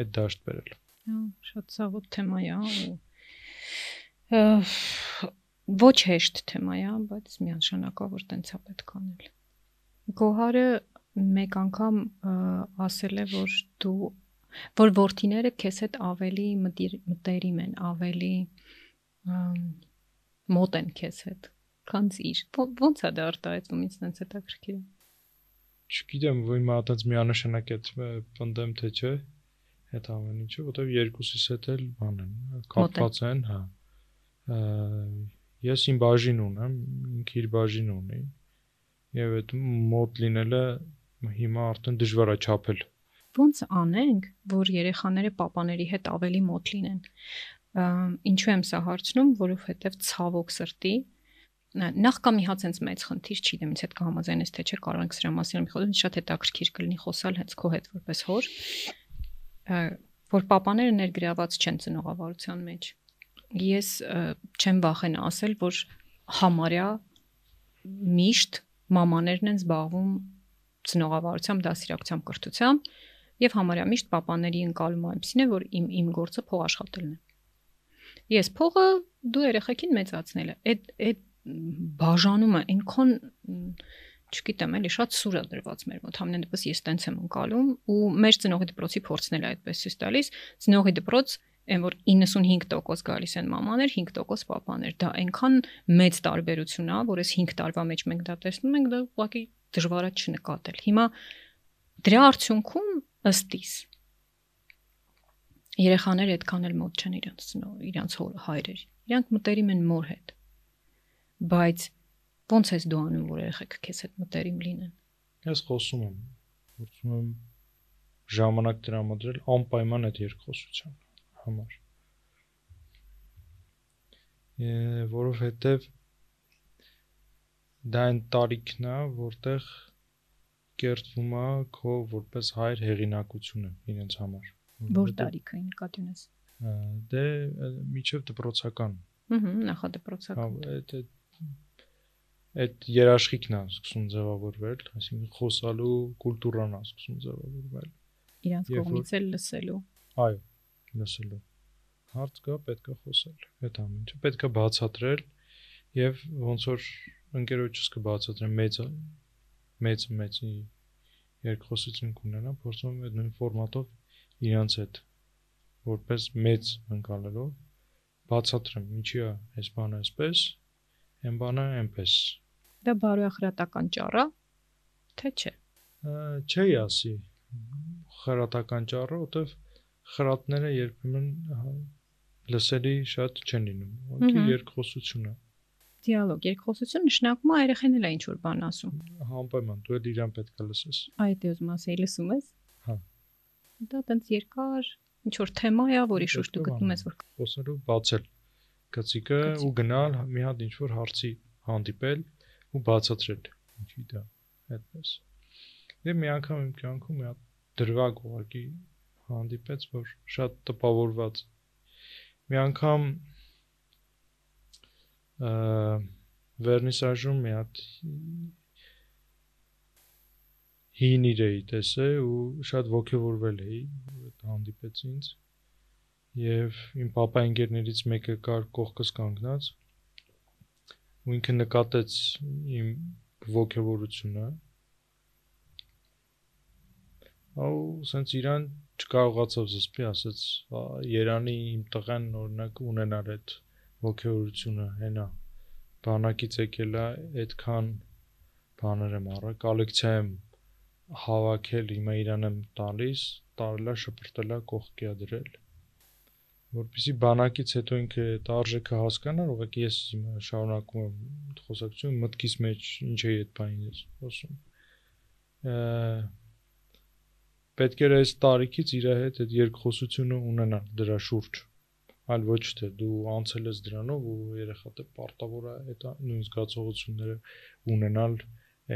այդ դաշտ բերել։ Հա, շատ ցավոտ թեմա է, հա, ու ոչ հեշտ թեմա է, բայց միանշանակով որ տենց է պետք անել։ Գոհարը մեկ անգամ ասել է, որ դու որ worth-իները քեզ հետ ավելի մտերիմ են, ավելի մոտ են քեզ հետ Քանց իր։ Ո- Ոնց է դա արտահայտվում ինձ տենց հետաքրքիր է։ Չգիտեմ, որ հիմա այդպես միանշանակ այդ ը, պնդեմ թե չէ, այդ ամեն ինչը, որտեվ երկուսիս հետ էլ բան են, կապված են, հա։ Ես իմ բաժին ունեմ, ինքը իր բաժին ունի։ Եվ այդ մոտ լինելը հիմա արդեն դժվար է չափել։ Ոնց անենք, որ երեխաները papaների հետ ավելի մոտ լինեն։ Ինչու եմ սա հարցնում, որովհետև ցավոք սրտի ն- նախ կա մի հատ sense մեծ խնդիր, չգիտեմ, ինձ հետ կհամաձայնես թե չէ, կարող ենք սրա մասին մի խոսել, շատ հետաքրքիր կլինի խոսալ հենց քո հետ որպես հոր, որ papaները ներգրաված չեն ծնողավարության մեջ։ Ես չեմ վախենա ասել, որ համարյա միշտ մամաներն են զբաղվում ծնողավարությամբ, դասիրակությամբ, կրթությամբ եւ համարյա միշտ papaների ընկալումը այնպեսին է, որ իմ իմ գործը փող աշխատելն է։ Ես փողը դու երեխեքին մեծացնել է։ Այդ այդ բաժանումը այնքան չգիտեմ, էլի շատ սուր է դրված մեր մոտ։ Համենայն դեպս ես տենց եմ ընկալում ու մեր ծնողի դպրոցի փորձն էլ այդպես ցույց տալիս։ Ծնողի դպրոց այն որ 95% գալիս են մամաներ, 5% papaներ։ Դա այնքան մեծ տարբերություն է, որ այս 5 տարվա մեջ մենք դա տեսնում ենք, դա ուղղակի դժվար է չնկատել։ Հիմա դրա արդյունքում ըստ իս երեխաները այդքան էլ մոտ չեն իրանց իրանց հայրեր։ Իրանք մտերիմ են մոր հետ։ Բայց ո՞նց ես դու անում, որ երեխեք քեզ հետ մտերիմ լինեն։ Ես խոսում եմ, փորձում եմ ժամանակ տրամադրել անպայման այդ երկխոսության համար։ որովհետև դա այն տարիքն է, որտեղ կերտվում է քո որպես հայր հեղինակությունը իրենց համար։ Որ տարիքը նկատի ունես։ Դե միջև դպրոցական Ահա, նախադպրոցական։ Հա, այդ այդ երաշխիքն է սկսում ձևավորվել, այսինքն խոսալու կուլտուրան է սկսում ձևավորվել։ Իրանց կողմից էլ լսելու։ Այո, լսելու։ Հարց կա, պետք է խոսել։ Այդ ամեն ինչը պետք է բացատրել եւ ոնց որ ընկերոջս կբացատրեմ մեծ մեծ մեծի երկխոսություն կունենա, փորձում եմ այդ նույն ֆորմատով իրանց հետ որպես մեծ ընկալելով բացատրեմ ինչի է այս բանը այսպես, այն բանը այնպես։ Դա բարոյախրատական ճառա, թե չէ։ Չի ասի խրատական ճառը, որտեվ խրատները երբեմն լսելի շատ չեն լինում։ Ուղղակի Մհմ։ երկխոսությունը Դիալոգ, երկխոսություն նշանակում է երեխեն էլ է ինչ որ բան ասում։ անպայման դու էլ իրան պետք է լսես։ Այդ ես մասը լսում ես։ Հա։ Դա տենց երկար ինչ որ թեմա է, որի շուրջ դու է գտնում ես որ Խոսելու բացել գծիկը Գծիկ։ ու գնալ մի հատ ինչ որ հարցի հանդիպել ու բացատրել։ Ինչի դա այդպես։ Եվ մի անգամ իմ կյանքում մի հատ դրվագ ուղղակի հանդիպեց, որ շատ տպավորված։ Մի անգամ վերնիսաժում մի հատ հին իրեի տեսե ու շատ ողջորվել էի, այդ հանդիպեց ինձ եւ իմ papa ընկերներից մեկը կար կողքս կանգնած ու ինքը նկատեց իմ ողջորությունը ու սենց իրան չկարողացավ զսպի, ասաց Երանի իմ տղան օրինակ ունենար այդ ողջորությունը, հենա բանակից եկել է այդքան բաներ եմ առա, կոլեկցիա եմ հավաքել, հիմա իրան եմ տալիս, տարելա շփրտելա կողքիա դրել որպեսի բանակից հետո ինքը այդ արժեքը հասկանար, ուղղակի ես հիմա շարունակում եմ խոսակցություն մտքիս մեջ ինչ է այդ բանին ես խոսում պետք էր այս տարիքից իր հետ այդ երկխոսությունը ունենալ դրա շուրջ այլ ոչ թե դու անցել ես դրանով ու երեխադ է պարտավոր է այդ նույն զգացողությունները ունենալ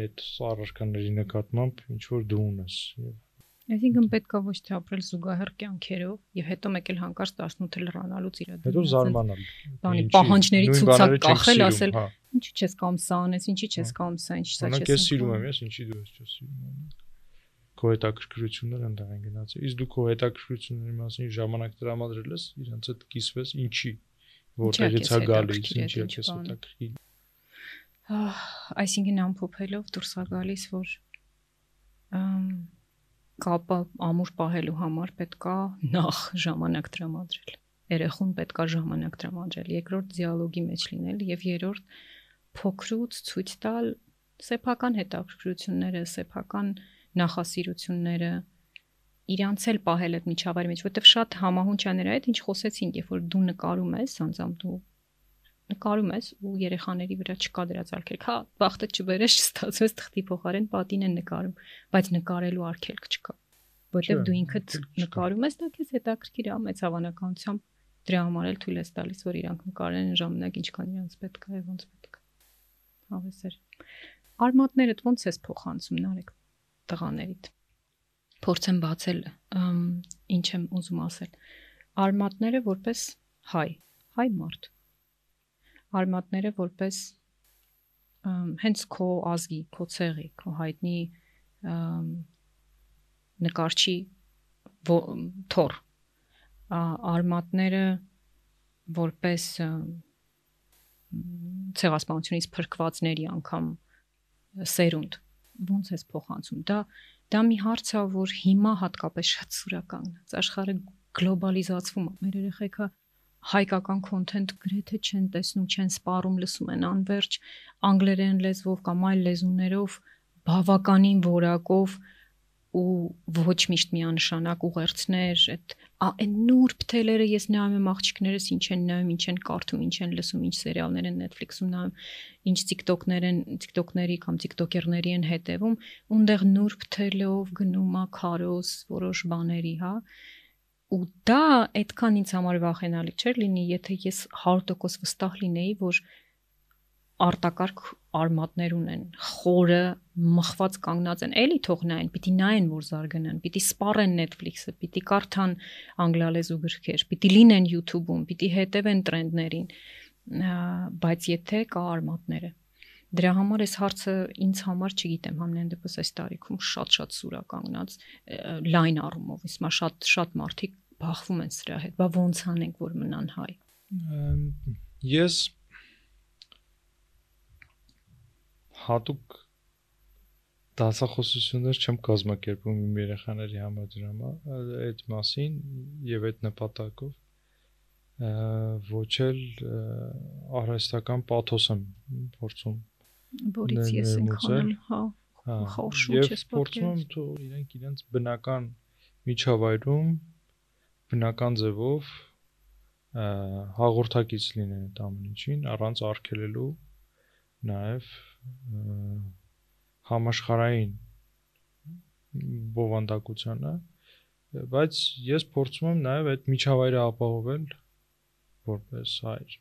այդ առարկաների նկատմամբ ինչ որ դու ունես եւ Այսինքն պետքա ոչ թե ապրել զուգահեռ կյանքերով եւ հետո մեկել հանկարծ 18 լրանալուց իր հետո զարմանալ բանի պահանջների ցուցակ կախել ասել հա։ ինչի չես կամ սա անես ինչի չես կամ սա ինչ սա չես ես սիրում եմ ես ինչի դու ես չես սիրում քո հետաքրքրությունները ընդեղ են գնացել իսկ դու քո հետաքրքրությունների մասին ժամանակ տրամադրել ես իրանց հետ կիսվես ինչի որտեղից է գալիս ինչի է քեզ հետաքրքիր այսինքն ամփոփելով դուրս է գալիս որ կապը ամուր պահելու համար պետքա նախ ժամանակ տրամադրել երեխուն պետքա ժամանակ տրամադրել երկրորդ դիալոգի մեջ լինել եւ երրորդ փոքրուց ցույց տալ սեփական հետաքրքրությունները սեփական նախասիրությունները իրանց էլ պահել այդ միջավայրի մեջ, որտեվ շատ համահունչ է նրա հետ, ինչ խոսեցինք, երբ որ դու նկարում ես, անձամբ դու նկարում ես ու երեխաների վրա չկա դրա ցալքեր։ Հա, բախտը չբերես, չստացվեց թղթի փոխարեն պատին են նկարում, բայց նկարելու արգելք չկա։ Որտեվ դու ինքդ նկարում ես, դա քեզ հետաքրքիր է մեծ հավանականությամբ դրա համար էլ թույլ ես տալիս, որ իրանք նկարեն ժամանակ ինչքան իրանց պետք է, ոնց պետք է։ Հավեսեր։ Արմատներդ ոնց ես փոխանցում նարեկ տղաներիդ։ Փորձեմ բացել ինչ եմ ուզում ասել։ Արմատները որպես հայ, հայ մարդ արմատները որպես հենց քո ազգի, քո ցեղի, քո հայտնի նկարչի թոր արմատները որպես ցեղասպանությունից փրկվածների անգամ սերունդ ոնց էս փոխանցում դա դա մի հարց է որ հիմա հատկապես շատ սուրական է աշխարհը գլոբալիզացվում է մեր երեխեքը հայկական կոնտենտ գրեթե չեն տեսնում, չեն սպառում, լսում են անverջ անգլերեն լեզվով կամ այլ լեզուներով բավականին որակով ու ոչ միշտ միանշանակ ուղերձներ, այդ այն նուրբ թելերը ես նայում եմ աղջիկներս ինչ են նայում, ինչ են կարդում, ինչ են լսում, ինչ սերիալներ են Netflix-ում նայում, ինչ TikTok-ներ են, TikTok-ների կամ TikToker-ների են հետևում, ունտեղ նուրբ թելով գնում է քարոս որոշ բաների, հա ու դա այդքան ինձ համար վախենալի չէր լինի, եթե ես 100% վստահ լինեի, որ արտակարգ արմատներ ունեն, խորը մխված կանգնած են, էլի թող նայեն, պիտի նայեն, որ զարգանան, պիտի սպառեն Netflix-ը, պիտի կարդան անգլալեզու գրքեր, պիտի լինեն YouTube-ում, պիտի հետևեն տրենդներին, բայց եթե կա արմատները Դրա համար այս հարցը ինձ համար չգիտեմ, համենայն դեպս այս տարիքում շատ-շատ սուրա կանգնած լայն առումով, իսկ մա շատ շատ մարդիկ բախվում են սրա հետ։ Բա ո՞նց անենք, որ մնան հայ։ Ես հատուկ դասախոսություններ չեմ կազմակերպում իմ երեխաների համադրամա այդ մասին եւ այդ նպատակով ոչ էլ արհեստական պաթոս եմ փորձում որից ես ինքան հա խորշուչ ես փորձում եմ თუ իրենք իրենց բնական միջավայրում բնական ձևով հաղորդակից լինեն այդ ամեն ինչին առանց արգելելու նաև համաշխարային բովանդակությանը բայց ես փորձում եմ նաև այդ միջավայրը ապահովել որպես հայր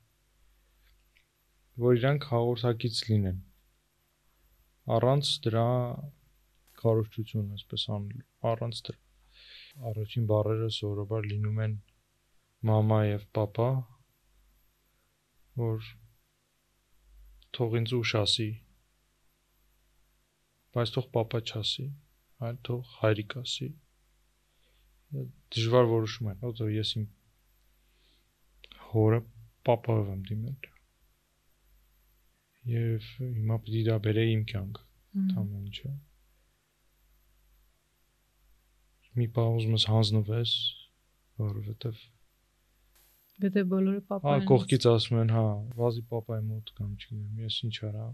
որ իրանք հաղորդակից լինեն առանց դրա կարողություն, այսպես անելու, առանց դրա առաջին բառերը սովորաբար լինում են մամա եւ papa, որ թող ինձ ուշ ասի, բայց թող papa չասի, այլ թող հայրիկ ասի։ Դժվար որոշում են, որտեղ ես իմ հորը papa-ով եմ դիմել եւ հիմա պիտի դա բերեի իմ կյանք ամեն ինչը մի բան ուզում ես հանձնվես, որովհետև Դե բոլորը հա papayan։ կողքից ասում են, հա, վազի papayi մոտ կամ չգիտեմ, ես ինչ արա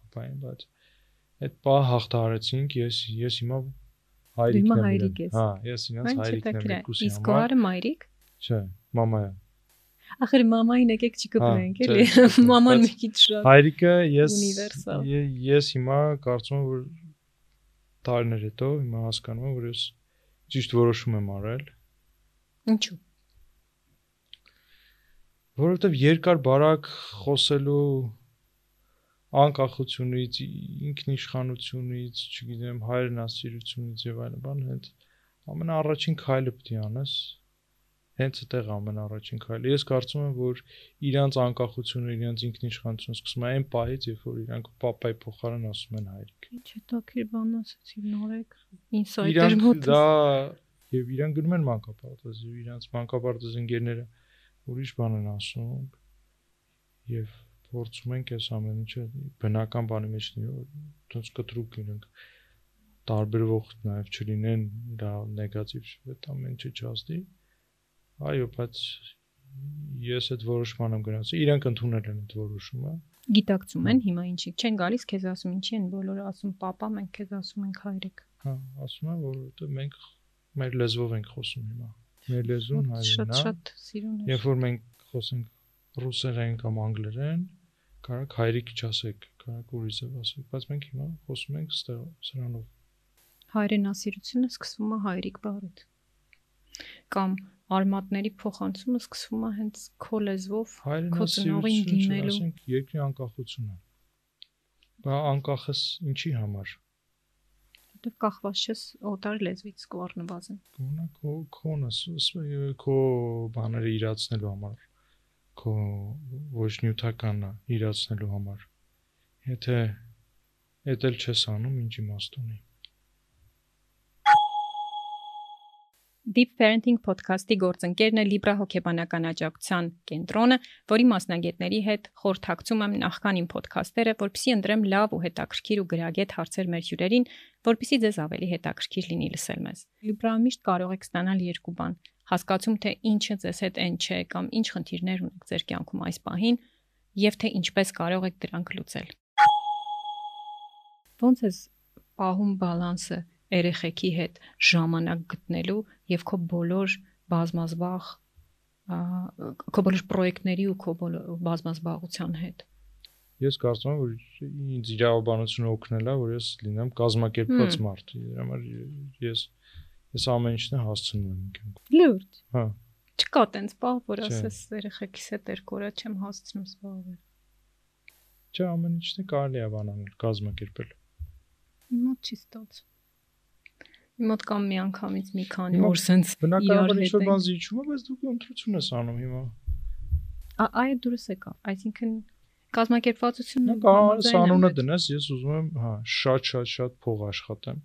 papayin, բայց այդ բա հաղթահարեցինք, ես ես հիմա հայրիկն հիմա եմ հայրիկ իրեն։ ես։ Հա, ես ինձ հայրիկն եմ երկուսի Իսկ համար։ գոհարը մայրիկ։ Չէ, մամայա։ Ախր մամային եկեք չկպրենք, Հա, էլի։ Մաման մի քիչ շատ։ Հայրիկը ես ես հիմա կարծում եմ որ տարիներ հետո հիմա հասկանում եմ որ ես ճիշտ որոշում եմ արել Ինչու։ որովհետև երկար բարակ խոսելու անկախությունից, ինքնիշխանությունից, չգիտեմ, հայրենասիրությունից եւ այլն բան, հենց ամենաառաջին քայլը պետք է անես։ Հենց այդտեղ ամենաառաջին քայլը։ Ես կարծում եմ, որ իրանց անկախությունը, իրանց ինքնիշխանությունը սկսում է այն պահից, երբ որ իրանք papai փոխարեն ասում են հայրիկ։ Ինչ է տակիր բան ասացի նորեկ։ Ինսայդեր Իրանք մոտ։ դա եւ իրանք գնում են մանկապարտեզ եւ իրանք մանկապարտեզ ընկերները ուրիշ բան են ասում եւ փորձում ենք այս ամեն ինչը բնական բանի մեջ ոնց կտրուկ լինենք տարբերվող նաեւ չլինեն դա նեգատիվ այդ ամեն ինչը չասդի այո բայց ես այդ որոշման եմ գնացել իրանք ընդունել են այդ որոշումը Գիտակցում են հիմա ինչի։ Չեն գալիս քեզ ասում ինչի են բոլորը ասում papa, մենք քեզ ասում ենք հայրիկ։ հա ասում եմ որովհետեւ մենք մեր լեզվով ենք խոսում հիմա մեր լեզուն հայերենն է Շատ սիրուն է։ Երբ որ մենք խոսենք ռուսերեն կամ անգլերեն, կարակ հայրիկ չասեք, կարակ ուրիշ ձև ասեք, բայց մենք հիմա խոսում ենք սրանով։ Հայրենասիրությունը սկսվում է հայրիկ բառից։ Կամ արմատների փոխանցումը սկսվում է հենց քո լեզվով քո ծնողին դիմելու։ ասենք երկրի անկախությունը։ Բա անկախս ինչի համար։ որտեվ կախված ես օտար լեզվից կողառնված են։ Գոնա քո քոնս, քո բաները իրացնելու համար, քո ոչ նյութականը իրացնելու համար։ Եթե էդ էլ չես անում, ինչ իմաստ ունի։ Deep Parenting podcast-ի գործընկերն է Libra հոգեբանական աջակցության կենտրոնը, որի մասնագետների հետ խորհրդակցում եմ նախքանին ոդքասթերը, որpիսի ընտրեմ լավ ու հետաքրքիր ու գրագետ հարցեր մեր հյուրերին, որpիսի ձեզ ավելի հետաքրքիր լինի լսել մեզ։ Libra-ը միշտ կարող եք ստանալ երկու բան. հասկացում թե ինչը ձեզ հետ այն չէ կամ ինչ խնդիրներ ունեք ձեր կյանքում այս պահին, եւ թե ինչպես կարող եք դրանք լուծել։ Ոնց է պահում բալանսը երեխեքի հետ ժամանակ գտնելու եւ քո բոլոր բազմազբաղ քո բոլոր պրոյեկտների ու քո բազմազբաղության հետ։ Ես կարծում եմ, որ ինձ իրավաբանությունը օգնել է, որ ես լինեմ կազմակերպված մարդ։ Դրա համար ես ես ամեն ինչն հասցնում եմ կյանքում։ Լուրջ։ Հա, Չկա տենց բաղ, որ ասես երեխեքիս հետ երկորը չեմ հասցնում զբաղվել։ չէ, ամեն ինչն է կարելի է բանանել, կազմակերպել։ մոտ չի ստաց։ Իմ մոտ կամ մի անգամից մի քանի օր սենց Բնականաբար իրար ինչ որ հետ բան զիջում է, բայց դու ընտրություն ես անում հիմա։ այ դուրս եկա, այսինքն կազմակերպվածությունը կարող ես անունը դնես, ես ուզում եմ, հա, շատ շատ շատ փող աշխատեմ։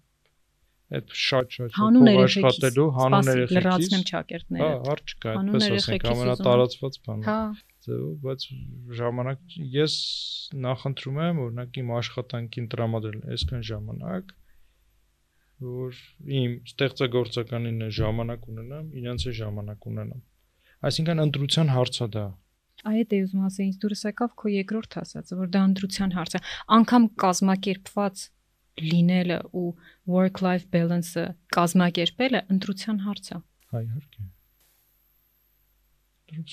Այդ շատ շատ շատ հանուն փող աշխատելու հանուն սպասի, լրացնեմ երեխեքիս։ ճակերտները։ Հա, հարց չկա, այդպես ասենք, ամենատարածված բանը։ Հա, ձևով, բայց ժամանակ ես նախընտրում եմ օրինակ իմ աշխատանքին տրամադրել այսքան ժամանակ, որ իմ ստեղծագործականին ժամանակ ունենամ, իրancs է ժամանակ ունենամ։ Այսինքն ընտրության հարցը դա։ այդ է ուզում ասել, ինձ դուրս եկավ քո երկրորդ ասածը, որ դա ընտրության հարց է։ Անկամ կազմակերպված լինելը ու work life balance-ը կազմակերպելը ընտրության հարց է։ Հա, իհարկե։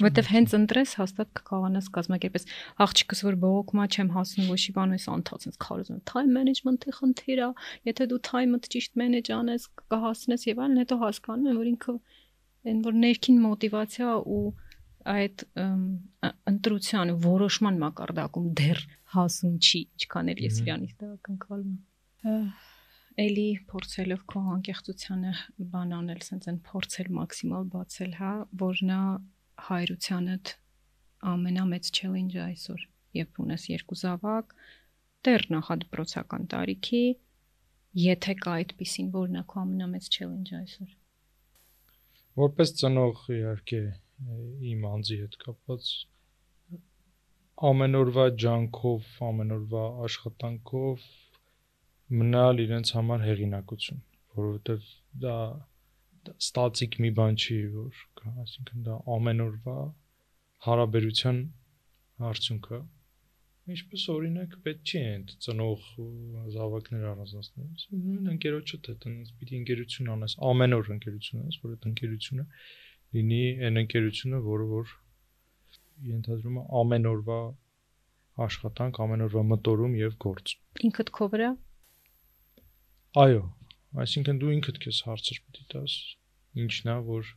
Որտեվ հենց ընտրես հաստատ կկարողանաս կազմակերպես։ Աղջիկս որ բողոքմա չեմ հասնում ոչի բան էս անդած ինձ քարոզում։ Time management-ի խնդիր է, եթե դու time-ըդ ճիշտ manage անես, կհասնես եւ այլն, հետո հասկանում եմ, որ ինքը այն որ ներքին մոտիվացիա ու այդ ընտրության որոշման մակարդակում դեռ հասուն չի, ինչքան էլ ես իրանից դա կընկալում եմ։ Էլի փորձելով քո անկեղծությանը բան անել, սենց են փորձել մաքսիմալ բացել, հա, որ նա հայրությանդ ամենամեծ challenge-ը այսօր, երբ ունես երկու զավակ, դեռ նախադպրոցական տարիքի, եթե կա այդպեսին, որն է քո ամենամեծ challenge-ը այսօր։ Որպես ծնող իհարկե իմ անձի հետ կապված ամենօրվա ջանքով, ամենօրվա աշխատանքով մնալ իրենց համար հեղինակություն, որովհետև դա ստատիկ մի բան չի, որ կա, այսինքն դա ամեն օրվա հարաբերության արդյունքը։ Ինչպես օրինակ պետք չի այն ծնող զավակներ առանձնացնել։ Նույն ընկերոջը թե տնից պիտի ընկերություն անես, ամեն օր ընկերություն անես, որ այդ ընկերությունը լինի այն ընկերությունը, որը որ ենթադրում է ամեն օրվա աշխատանք, ամեն օրվա մտորում եւ գործ։ Ինքդ քո վրա Այո, այսինքն դու ինքդ քեզ հարցեր պիտի տաս, ինչն է, որ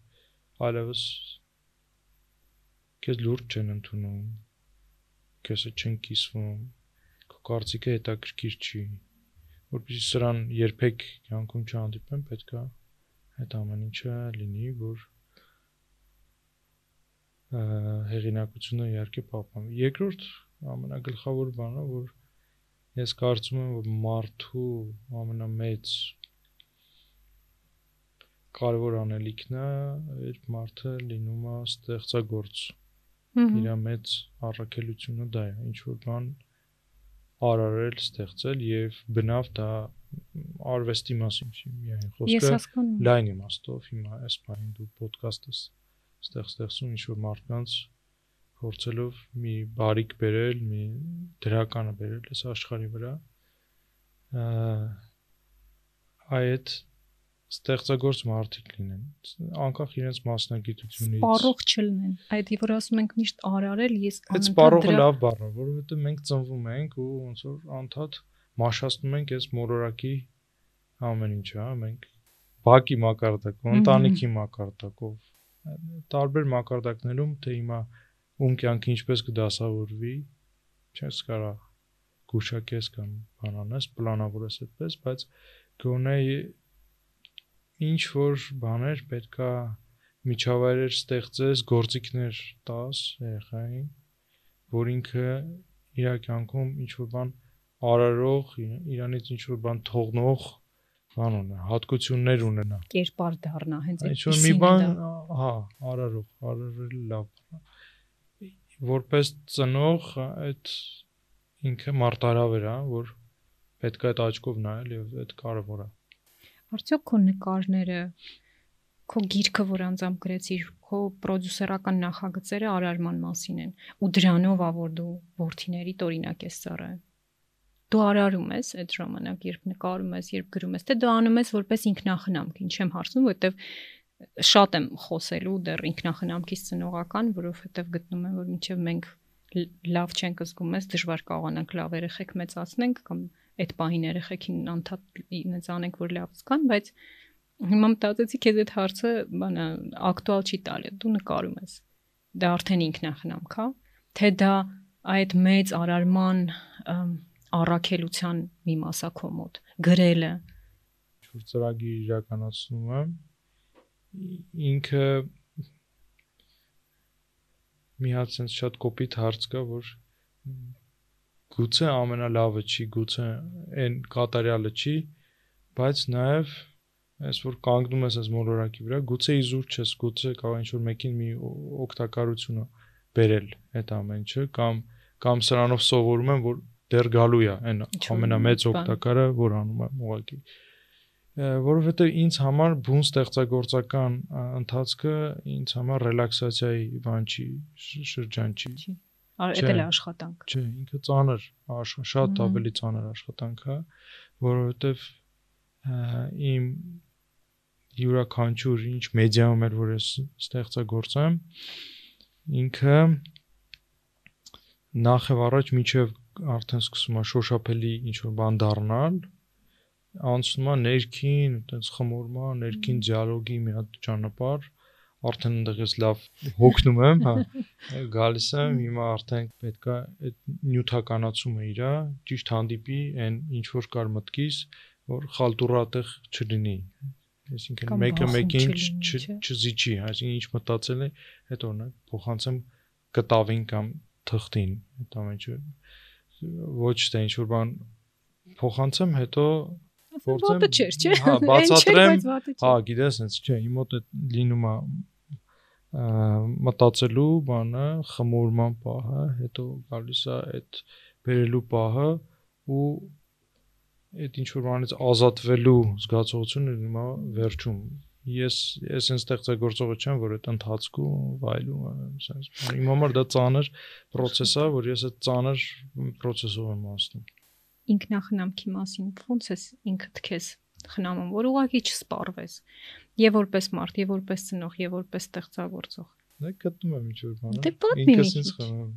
այլևս քեզ լուրջ չեն ընդունում, քեզ չեն կիսվում, քո կարծիքը հետաքրքիր չի, որպեսզի սրան երբեք կյանքում չհանդիպեն, պետք է այդ ամեն ինչը լինի, որ հեղինակությունը իհարկե պահպանվի։ Երկրորդ ամենագլխավոր բանը, որ ես կարծում եմ, որ մարդու ամենամեծ կարևոր անելիքն է, երբ մարդը լինում է ստեղծագործ։ Իր մեծ առաքելությունը դա է, ինչ որ բան արարել, ստեղծել եւ բնավ դա արվեստի մասին չի միայն խոսքը լայն իմաստով հիմա այս բանին դու ոդկասթը ստեղ ստեղծում ինչ որ մարդկանց փորձելով մի բարիք բերել, մի դրականը բերել այս աշխարհի վրա այդ ստեղծագործ մարդիկ լինեն անկախ իրենց մասնագիտությունից սպառող չլինեն այդ որ ասում ենք միշտ արարել ես այդ սպառողը լավ բառ է որովհետեւ մենք ծնվում ենք ու ոնց որ անդադ մաշացնում ենք այս մորորակի ամեն ինչը հա մենք բակի մակարդակով ընտանիքի մակարդակով տարբեր մակարդակներում թե հիմա ում կյանքը ինչպես կդասավորվի, չես կարա գուշակես կամ բանանես, պլանավորես այդպես, բայց գոնե ինչ որ բաներ պետքա միջավայրեր ստեղծես, գործիքներ տաս երեխային, որ ինքը իր կյանքում ինչ որ բան արարող, իրանից ինչ որ բան թողնող բան ունենա, հատկություններ ունենա։ Կերպար դառնա, հենց այդ։ Ինչ որ մի բան, հա, արարող, արարել լավ որպես ծնող այդ ինքը մարտարավեր է, որ պետք է այդ աչքով նայել եւ այդ կարեւոր է։ Արդյոք քո նկարները, քո գիրքը, որ անձամբ գրեցիր, քո պրոդյուսերական նախագծերը արարման մասին են ու դրանով ա որ դու worth-իների օրինակ ես ծառայում դու արարում ես այդ ժամանակ, երբ նկարում ես, երբ գրում ես, թե դա անում ես որպես ինքնախնամք, ինչ եմ հարցնում, որովհետև շատ եմ խոսելու դեռ ինքնախնամքից ծնողական, որովհետև գտնում եմ, որ մինչև մենք լավ չենք զգում ես, դժվար կարողանանք լավ երեխեք մեծացնենք կամ այդ պահին երեխեքին անդադ ինձ անենք, որ լավ զգան, բայց հիմա մտածեցի քեզ այդ հարցը բանա ակտուալ չի տալի, դու նկարում ես։ Դա արդեն ինքնախնամք է, թե դա այդ մեծ արարման առաքելության մի մասա քո մոտ գրելը որ ծրագիր իրականացնում եմ ինքը մի հատ sense շատ կոպիտ հարց կա, որ գուցե ամենալավը չի, գուցե այն կատարյալը չի, բայց նաև այս որ կանգնում ես այս մոլորակի վրա, գուցե իզուր չես, գուցե կարող ինչ որ մեկին մի օգտակարությունը բերել այդ ամենը կամ կամ սրանով սովորում եմ որ դեռ գալու է այն ամենամեծ օգտակարը որ անում եմ ուղղակի որովհետեւ ինձ համար բուն ստեղծագործական ընթացքը ինձ համար ռելաքսացիայի բան չի, շրջան չի։ Այդ էլ է աշխատանք։ Չէ, ինքը ծանր, շատ ավելի ծանր աշխատանք է, որովհետեւ իմ յուրաքանչյուր ինչ մեդիայում էր որ ես ստեղծագործեմ ինքը նախ եւ առաջ միջև արդեն սկսում է շոշափելի ինչ որ բան դառնալ անցնում է ներքին, այտենց խմորում է ներքին դիալոգի մի հատ ճանապարհ, արդեն այնտեղից լավ հոգնում եմ, հա։ Գալիս եմ, հիմա արդեն պետքա այդ նյութականացումը իրա ճիշտ հանդիպի այն ինչ որ կար մտքիս, որ խալտուրատեղ չլինի։ Այսինքն մեկը մեկին չզիջի, այսինքն ինչ մտածել է, այդ օրինակ փոխանցեմ կտավին կամ թղթին, այդ ամենը ոչ թե ինչ որ բան փոխանցեմ, հետո փորձեմ Հա, բացատրեմ։ Հա, գիտես, հենց չէ, իմ մոտ է լինում է մտածելու բանը, խմորման պահը, հետո գալիս է այդ բերելու պահը ու այդ ինչ որ բանից ազատվելու զգացողությունը է վերջում ես ես այն ստեղծագործողը չեմ, որ այդ ընթացքում վայելում եմ, sense։ Իմ համար դա ծանր process է, որ ես այդ ծանր process-ով եմ անցնում։ ինքնախնամքի մասին ո՞նց ես ինքդ քեզ խնամում, որ ուղղակի չսպառվես։ Եվ որպես մարդ, եւ որպես ծնող, եւ որպես ստեղծագործող։ Դե գտնում եմ ինչ-որ բան։ Դե պատմի մի Ինքս ինձ խմում։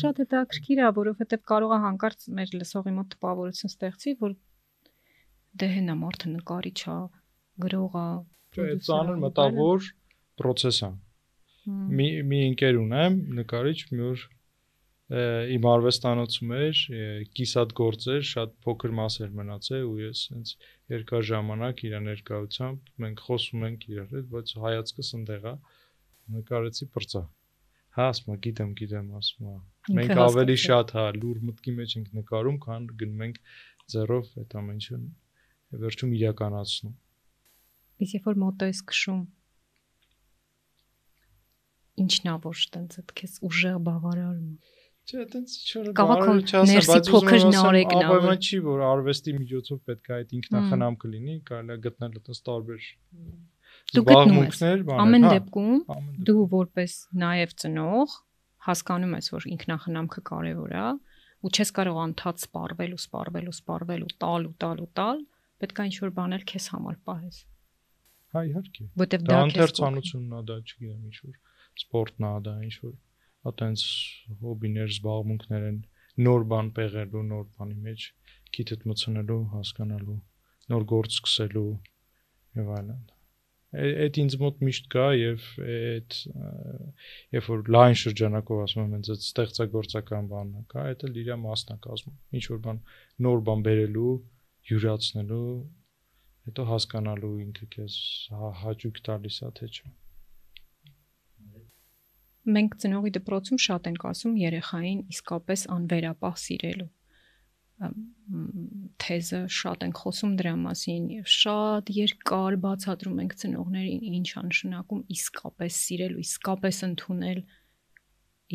Շատ հետաքրքիր է, որովհետեւ կարող է հանկարծ մեր լսողի մոտ տպավորություն ստեղծի, որ դե հենա մարդը նկարիչ է, գրող է, Չէ, ծանր մտավոր process է։ Մի մի ընկեր ունեմ, նկարիչ, մի օր իմ արվեստանոցում էր, կիսատ գործեր, շատ փոքր մասեր մնացել ու ես հենց երկար ժամանակ իր ներկայությամբ մենք խոսում ենք իրար հետ, բայց հայացքս ընդեղ է նկարեցի բրծա։ Հա, ասում եմ, գիտեմ, գիտեմ, ասում եմ։ Մենք ավելի շատ հա լուր մտքի մեջ ենք նկարում, քան գնում ենք ձեռով այդ ամեն ինչը վերջում իրականացնում։ Իսկ երբ որ մոտո ես քշում ինչն է որ տենց այդ քեզ ուժեղ բավարարում։ Չէ, այտենց է չասեմ, ներսի բայց փոքր նարեկն ա, որ- ապայման չի, որ արվեստի միջոցով պետք է այդ ինքնախնամքը լինի, կարելի է գտնել այտենց տարբեր Դու գտնում ես։ Ամեն հա, դեպքում ամեն դեպքում։ դու որպես նաև ծնող հասկանում ես, որ ինքնախնամքը կարևոր է ու չես կարող անդադ սպառվել ու սպառվել ու սպառվել ու տալ ու տալ ու տալ, պետք է ինչ-որ բաներ քեզ համար պահես, Հա, իհարկե։ որտեվ Դա քեզ կօգնի։ ընթերցանությունն է, դա չգիտեմ, ինչ-որ սպորտն է, դա ինչ-որ այտենց հոբիներ, զբաղմունքներ են, նոր բան պեղելու, նոր բանի մեջ քիթդ մցնելու, հասկանալու, նոր գործ սկսելու եւ այլն։ Այդ ինձ մոտ միշտ կա եւ այդ երբ որ լայն շրջանակով ասում եմ, հենց այդ ստեղծագործական բանն է, կա, էլ իր մասն է կազմում։ Ինչ որ բան նոր բան բերելու, յուրացնելու, հետո հասկանալու ինքը քեզ հա- հաճույք տալիս է թե չէ։ Մենք ծնողի դպրոցում շատ ենք ասում երեխային իսկապես անվերապահ սիրելու թեզը շատ ենք խոսում դրա մասին եւ շատ երկար բացատրում ենք ծնողներին ինչ է նշանակում իսկապես սիրել ու իսկապես ընդունել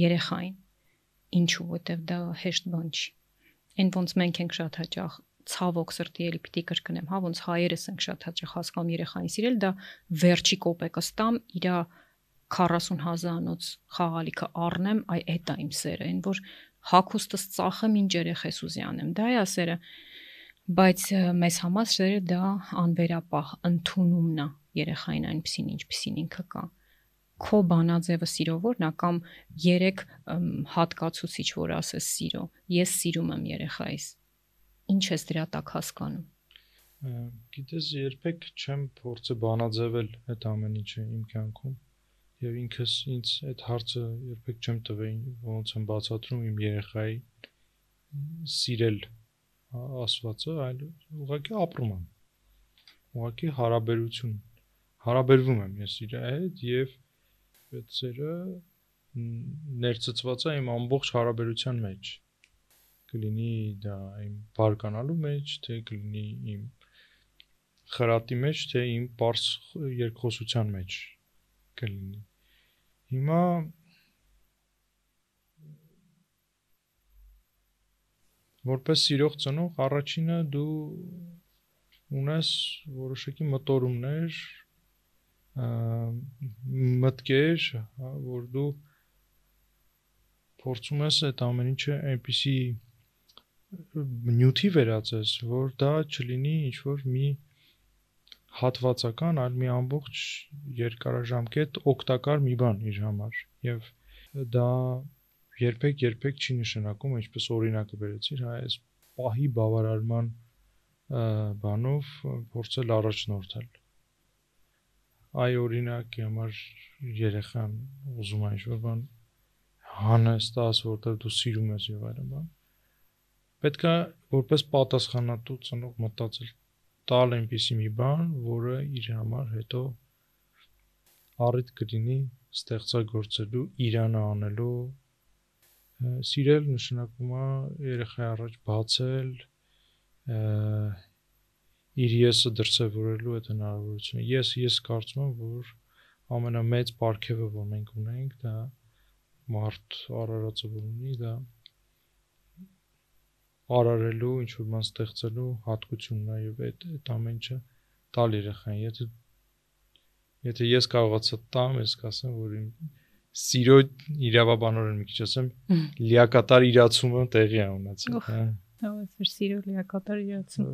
երեխային ինչու որտեվ դա հեշտ բան չի այն ոնց մենք ենք շատ հաճախ ցավոք սրտի էլի պիտի կրկնեմ հա ոնց հայերս ենք շատ հաճախ հասկանում երեխային սիրել դա վերջի կոպեկը ստամ իրա 40000-անոց խաղալիքը առնեմ, այ էդ է իմ սերը, այն որ հակոստս ծախեմ ինչ երեխես ուզյանեմ, դա է ասերը։ Բայց մեզ համար սերը դա անվերապահ ընդունումն է երեխային այնպեսին ինչպեսին ինքը կա։ Քո բանաձևը սիրով որն է կամ 3 հատկացուցիչ որ ասես սիրո։ Ես սիրում եմ երեխայիս։ Ինչ ես դրա տակ հասկանում։ Գիտես, երբեք չեմ փորձը բանաձևել այդ ամեն ինչը իմ կյանքում եւ ինքս ինձ այդ հարցը երբեք չեմ տվել ոնց եմ բացատրում իմ երեխայի սիրել ա- ասվածը, այլ ուղղակի ապրում եմ։ Ուղղակի հարաբերություն հարաբերվում եմ ես իր հետ եւ այդ սերը ներծծված է իմ ամբողջ հարաբերության մեջ կլինի դա իմ բարկանալու մեջ, թե կլինի իմ խրատի մեջ, թե իմ པարս երկխոսության մեջ կլինի։ Հիմա որպես սիրող ծնող առաջինը դու ունես որոշակի մտորումներ, մտքեր, հա, որ դու փորձում ես այդ ամեն ինչը այնպիսի նյութի վերածես, որ դա չլինի ինչ որ մի հատվածական, այլ մի ամբողջ երկարաժամկետ օգտակար մի բան իր համար եւ դա երբեք երբեք չի նշանակում, ինչպես օրինակը վերեցիր, հա, այս պահի բավարարման բանով փորձել առաջնորդել։ Այ օրինակի համար երեխան ուզում է ինչ-որ բան հանստաս, որտեղ դու սիրում ես եւ այլն բան։ Պետք է որպես պատասխանատու ծնող մտածել տալ այնպիսի մի բան, որը իր համար հետո առիթ կլինի ստեղծագործելու, իրանը անելու։ Սիրել նշանակում է երեխայի առաջ բացել, իր եսը դրսևորելու այդ հնարավորությունը։ Ես ես կարծում եմ, որ ամենամեծ պարգևը, որ մենք ունենք, դա մարդ արարածը ունի, դա արարելու, ինչ որ բան ստեղծելու հատկությունն է եւ այդ այդ ամեն ինչը տալ երեխային։ Եթե Եթե ես կարողացա տամ, ես կասեմ, որ իմ սիրո իրավաբանորեն մի քիչ ասեմ, լիակատար իրացումը տեղի է ունեցել, հա։ Հա, այսօր սիրո լիակատար իրացում։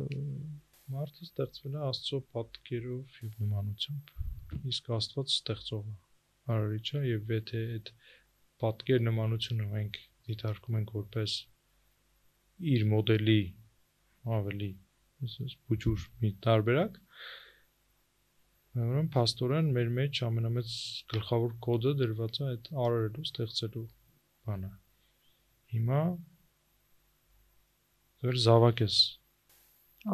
Մարդը ստեղծվել է Աստծո պատկերով եւ նմանությամբ։ Իսկ Աստված ստեղծողը արարիչը եւ եթե այդ պատկեր նմանությունը մենք դիտարկում ենք որպես իր մոդելի ավելի ասես բուջուր մի տարբերակ ուրեմն փաստորեն մեր մեջ ամենամեծ գլխավոր կոդը դրված է այդ արարելու ստեղծելու բանը հիմա դեր զավակես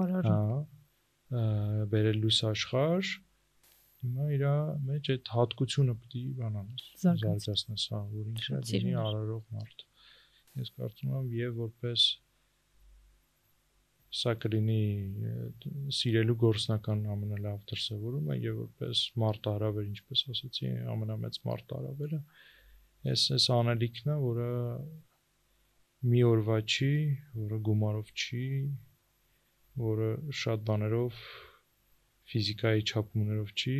Արարը։ հա բերել լույս աշխարհ հիմա իր մեջ այդ հատկությունը պետք է բանանես Զարգացնես։ հա որ Շատ լինի արարող մարդ ես կարծում եմ եւ որպես սա կլինի սիրելու գործնական ամենալավ դրսևորումը եւ որպես մարդ արավեր ինչպես ասացի ամենամեծ մարդ արավերը այս այս անելիքն է որը մի օրվա չի որը գումարով չի որը շատ բաներով ֆիզիկայի չափումներով չի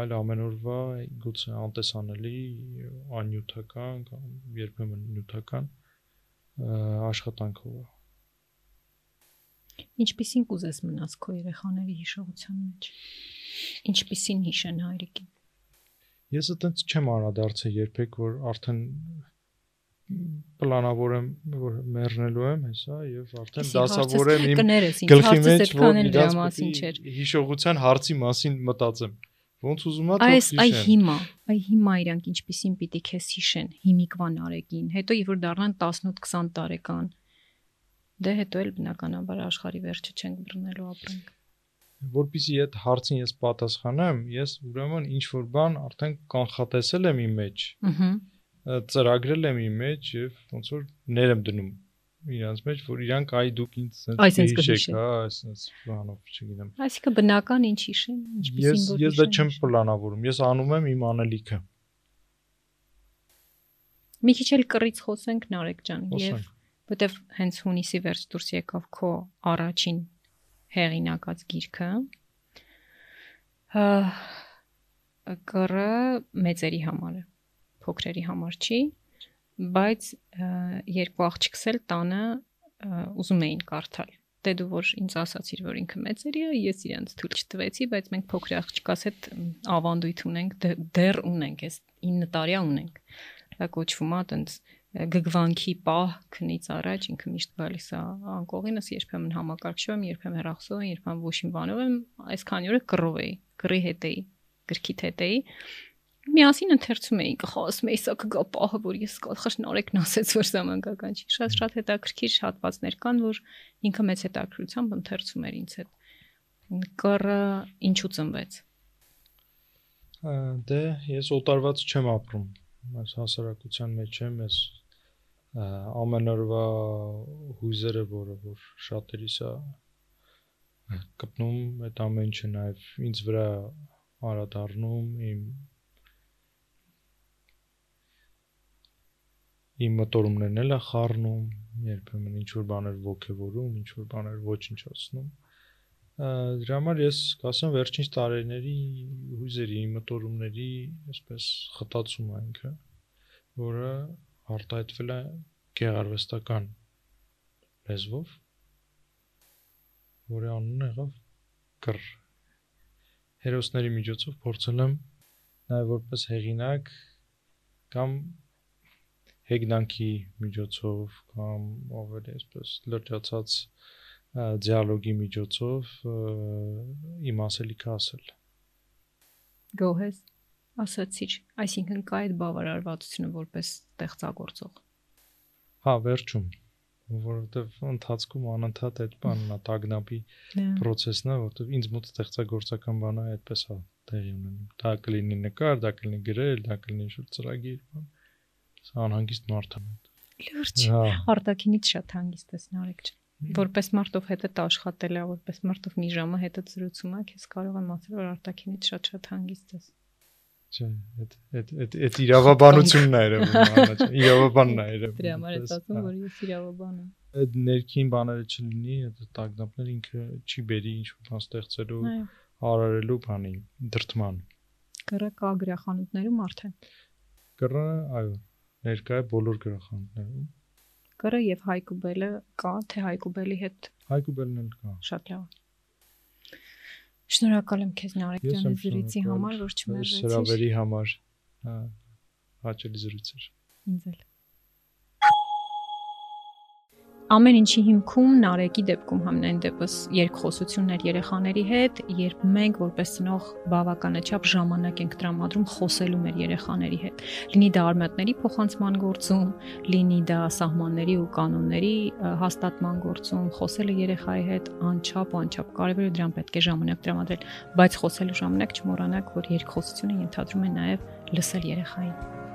այլ ամեն օրվա գուցե անտեսանելի աննյութական կամ երբեմն նյութական աշխատանքով է Ինչպիսին կուզես մնաս քո երեխաների հիշողության մեջ։ Ինչպիսին հիշեն հայրիկին։ Ես այտենց չեմ անդրադարձել երբեք որ արդեն պլանավորեմ որ մեռնելու եմ հեսա եւ արդեն Իսկ հարցս դասավորեմ իմ գլխի մեջ որ իրաց մասին չէր։ հիշողության հարցի մասին մտածեմ ոնց ուզում ա Այս թող այ հիշեն հիմա, այ հիմա իրանք ինչպիսին պիտի քեզ հիշեն հիմիկվան արեգին, հետո երբ որ դառնան 18-20 տարեկան։ Դե հետո էլ բնականաբար աշխարի վերջը չենք բռնելու ապրենք։ որpիսի այդ հարցին ես պատասխանեմ ես ուրեմն ինչ որ բան արդեն կանխատեսել եմ իմ մեջ Ահա։ ծրագրել եմ իմ մեջ եւ ոնց որ ներ եմ դնում իրանց մեջ որ իրանք այ դուք ինձ սենց կհիշեն։ հա այսպես բանով չգիտեմ Այսինքն բնական ինչ հիշեն, ինչպիսին ես որ ես դա հիշեն, չեմ պլանավորում ես անում եմ իմ անելիքը Մի քիչ էլ կռից խոսենք Նարեկ ջան, եւ որտեվ հենց հունիսի վերջ դուրս եկավ քո առաջին հեղինակած գիրքը։ կռը մեծերի համար է, փոքրերի համար չի, բայց երկու աղջիկս էլ տանը ուզում էին կարդալ։ Դե դու որ ինձ ասացիր, որ ինքը մեծերի է, ես իրանց թույլ չտվեցի, բայց մենք փոքր աղջկաս հետ ավանդույթ ունենք, դե- դեռ ունենք, այս 9 տարյա ունենք։ Դա կոչվում է տենց գգվանքի պահ քնից առաջ ինքը միշտ գալիս է անկողինս երբեմն համակարգչում եմ, երբեմն հեռախոսով եմ, երբեմն ոչին բանով եմ, այսքան օրը կռով էի, կռի հետ էի, գրքիդ հետ էի։ Միասին ընթերցում էի, խոսում էի, սա կգա պահը, որ ես կախշնորեկն ասեց, որ ժամանակական չի։ Շատ շատ հետաքրքիր հատվածներ կան, որ ինքը մեծ հետաքրությամբ ընթերցում էր ինձ հետ։ Կռը ինչու ծնվեց։ դե ես օտարված չեմ ապրում այս հասարակության մեջ եմ ես ամեն օրվա հույզերը որը որ շատերիս է կպնում այդ ամեն ինչը նաև ինձ վրա արադառնում իմ իմ մտորումներն էլ է խառնում երբեմն ինչ որ բաներ ողքեվորում ինչ որ բաներ ոչնչացնում դրա համար ես կասեմ վերջին տարիների հույզերի, մտորումների, այսպես խտացում է ինքը, որը արտահայտվել է գեղարվեստական լեզվով, որի անունը եղավ կր։ Հերոսների միջոցով փորձել եմ նաև որպես հեղինակ կամ հեգնանքի միջոցով կամ ավելի այսպես լրջացած դիալոգի միջոցով իմ ասելիքը ասել։ Գոհես ասացիր, այսինքն կա այդ բավարարվածությունը որպես ստեղծագործող։ Հա, վերջում, որովհետև ընթացքում անընդհատ այդ բանն է, տագնապի process-ն է, որովհետև ինձ մոտ ստեղծագործական բանը այդպես է տեղի ունենում։ Դա կլինի նկար, դա կլինի գրել, դա կլինի շուտ ծրագիր, բան։ Սա անհանգիստ մարդ եմ։ Լուրջ։ Հա, Արտակինից շատ հանգիստ ես նարեկ ջան։ Որպես մարդով հետդ աշխատել է, որպես մարդով մի ժամը հետդ զրուցում ա, քեզ կարող եմ ասել, որ արտակինից շատ-շատ հանգիստ ես։ չէ, այդ այդ այդ իրավաբանությունն է երևում, անաչ։ Իրավաբանն է երևում։ Դրա համար ես ասում, հա։ որ ես իրավաբան եմ։ այդ ներքին բաները չլինի, այդ տագնապներ ինքը չի բերի ինչ որ բան ստեղծելու Այո։ արարելու բանի դրթման։ Կռը կա գրախանութներում արդեն։ Կռը, այո, ներկա է բոլոր գրախանութներում։ Կռը եւ Հայկուբելը կա, թե Հայկուբելի հետ Հայկուբելն էլ կա։ շատ լավ։ Շնորհակալ եմ քեզ Նարեկ ջան զրույցի համար, որ չմերժեցիր Հրավերի համար։ Հա, հաճելի զրույց էր։ ինձ էլ։ Ամեն ինչի հիմքում Նարեկի դեպքում համենայն դեպս երկխոսություններ երեխաների հետ, երբ մենք որպես ծնող բավականաչափ ժամանակ ենք տրամադրում խոսելու մեր երեխաների հետ։ Լինի դա արմատների փոխանցման գործում, լինի դա սահմանների ու կանոնների հաստատման գործում, խոսելը երեխայի հետ անչափ անչափ կարևոր է դրան պետք է ժամանակ տրամադրել, բայց խոսելու ժամանակ չմոռանաք, որ երկխոսությունը ենթադրում է նաև լսել երեխային։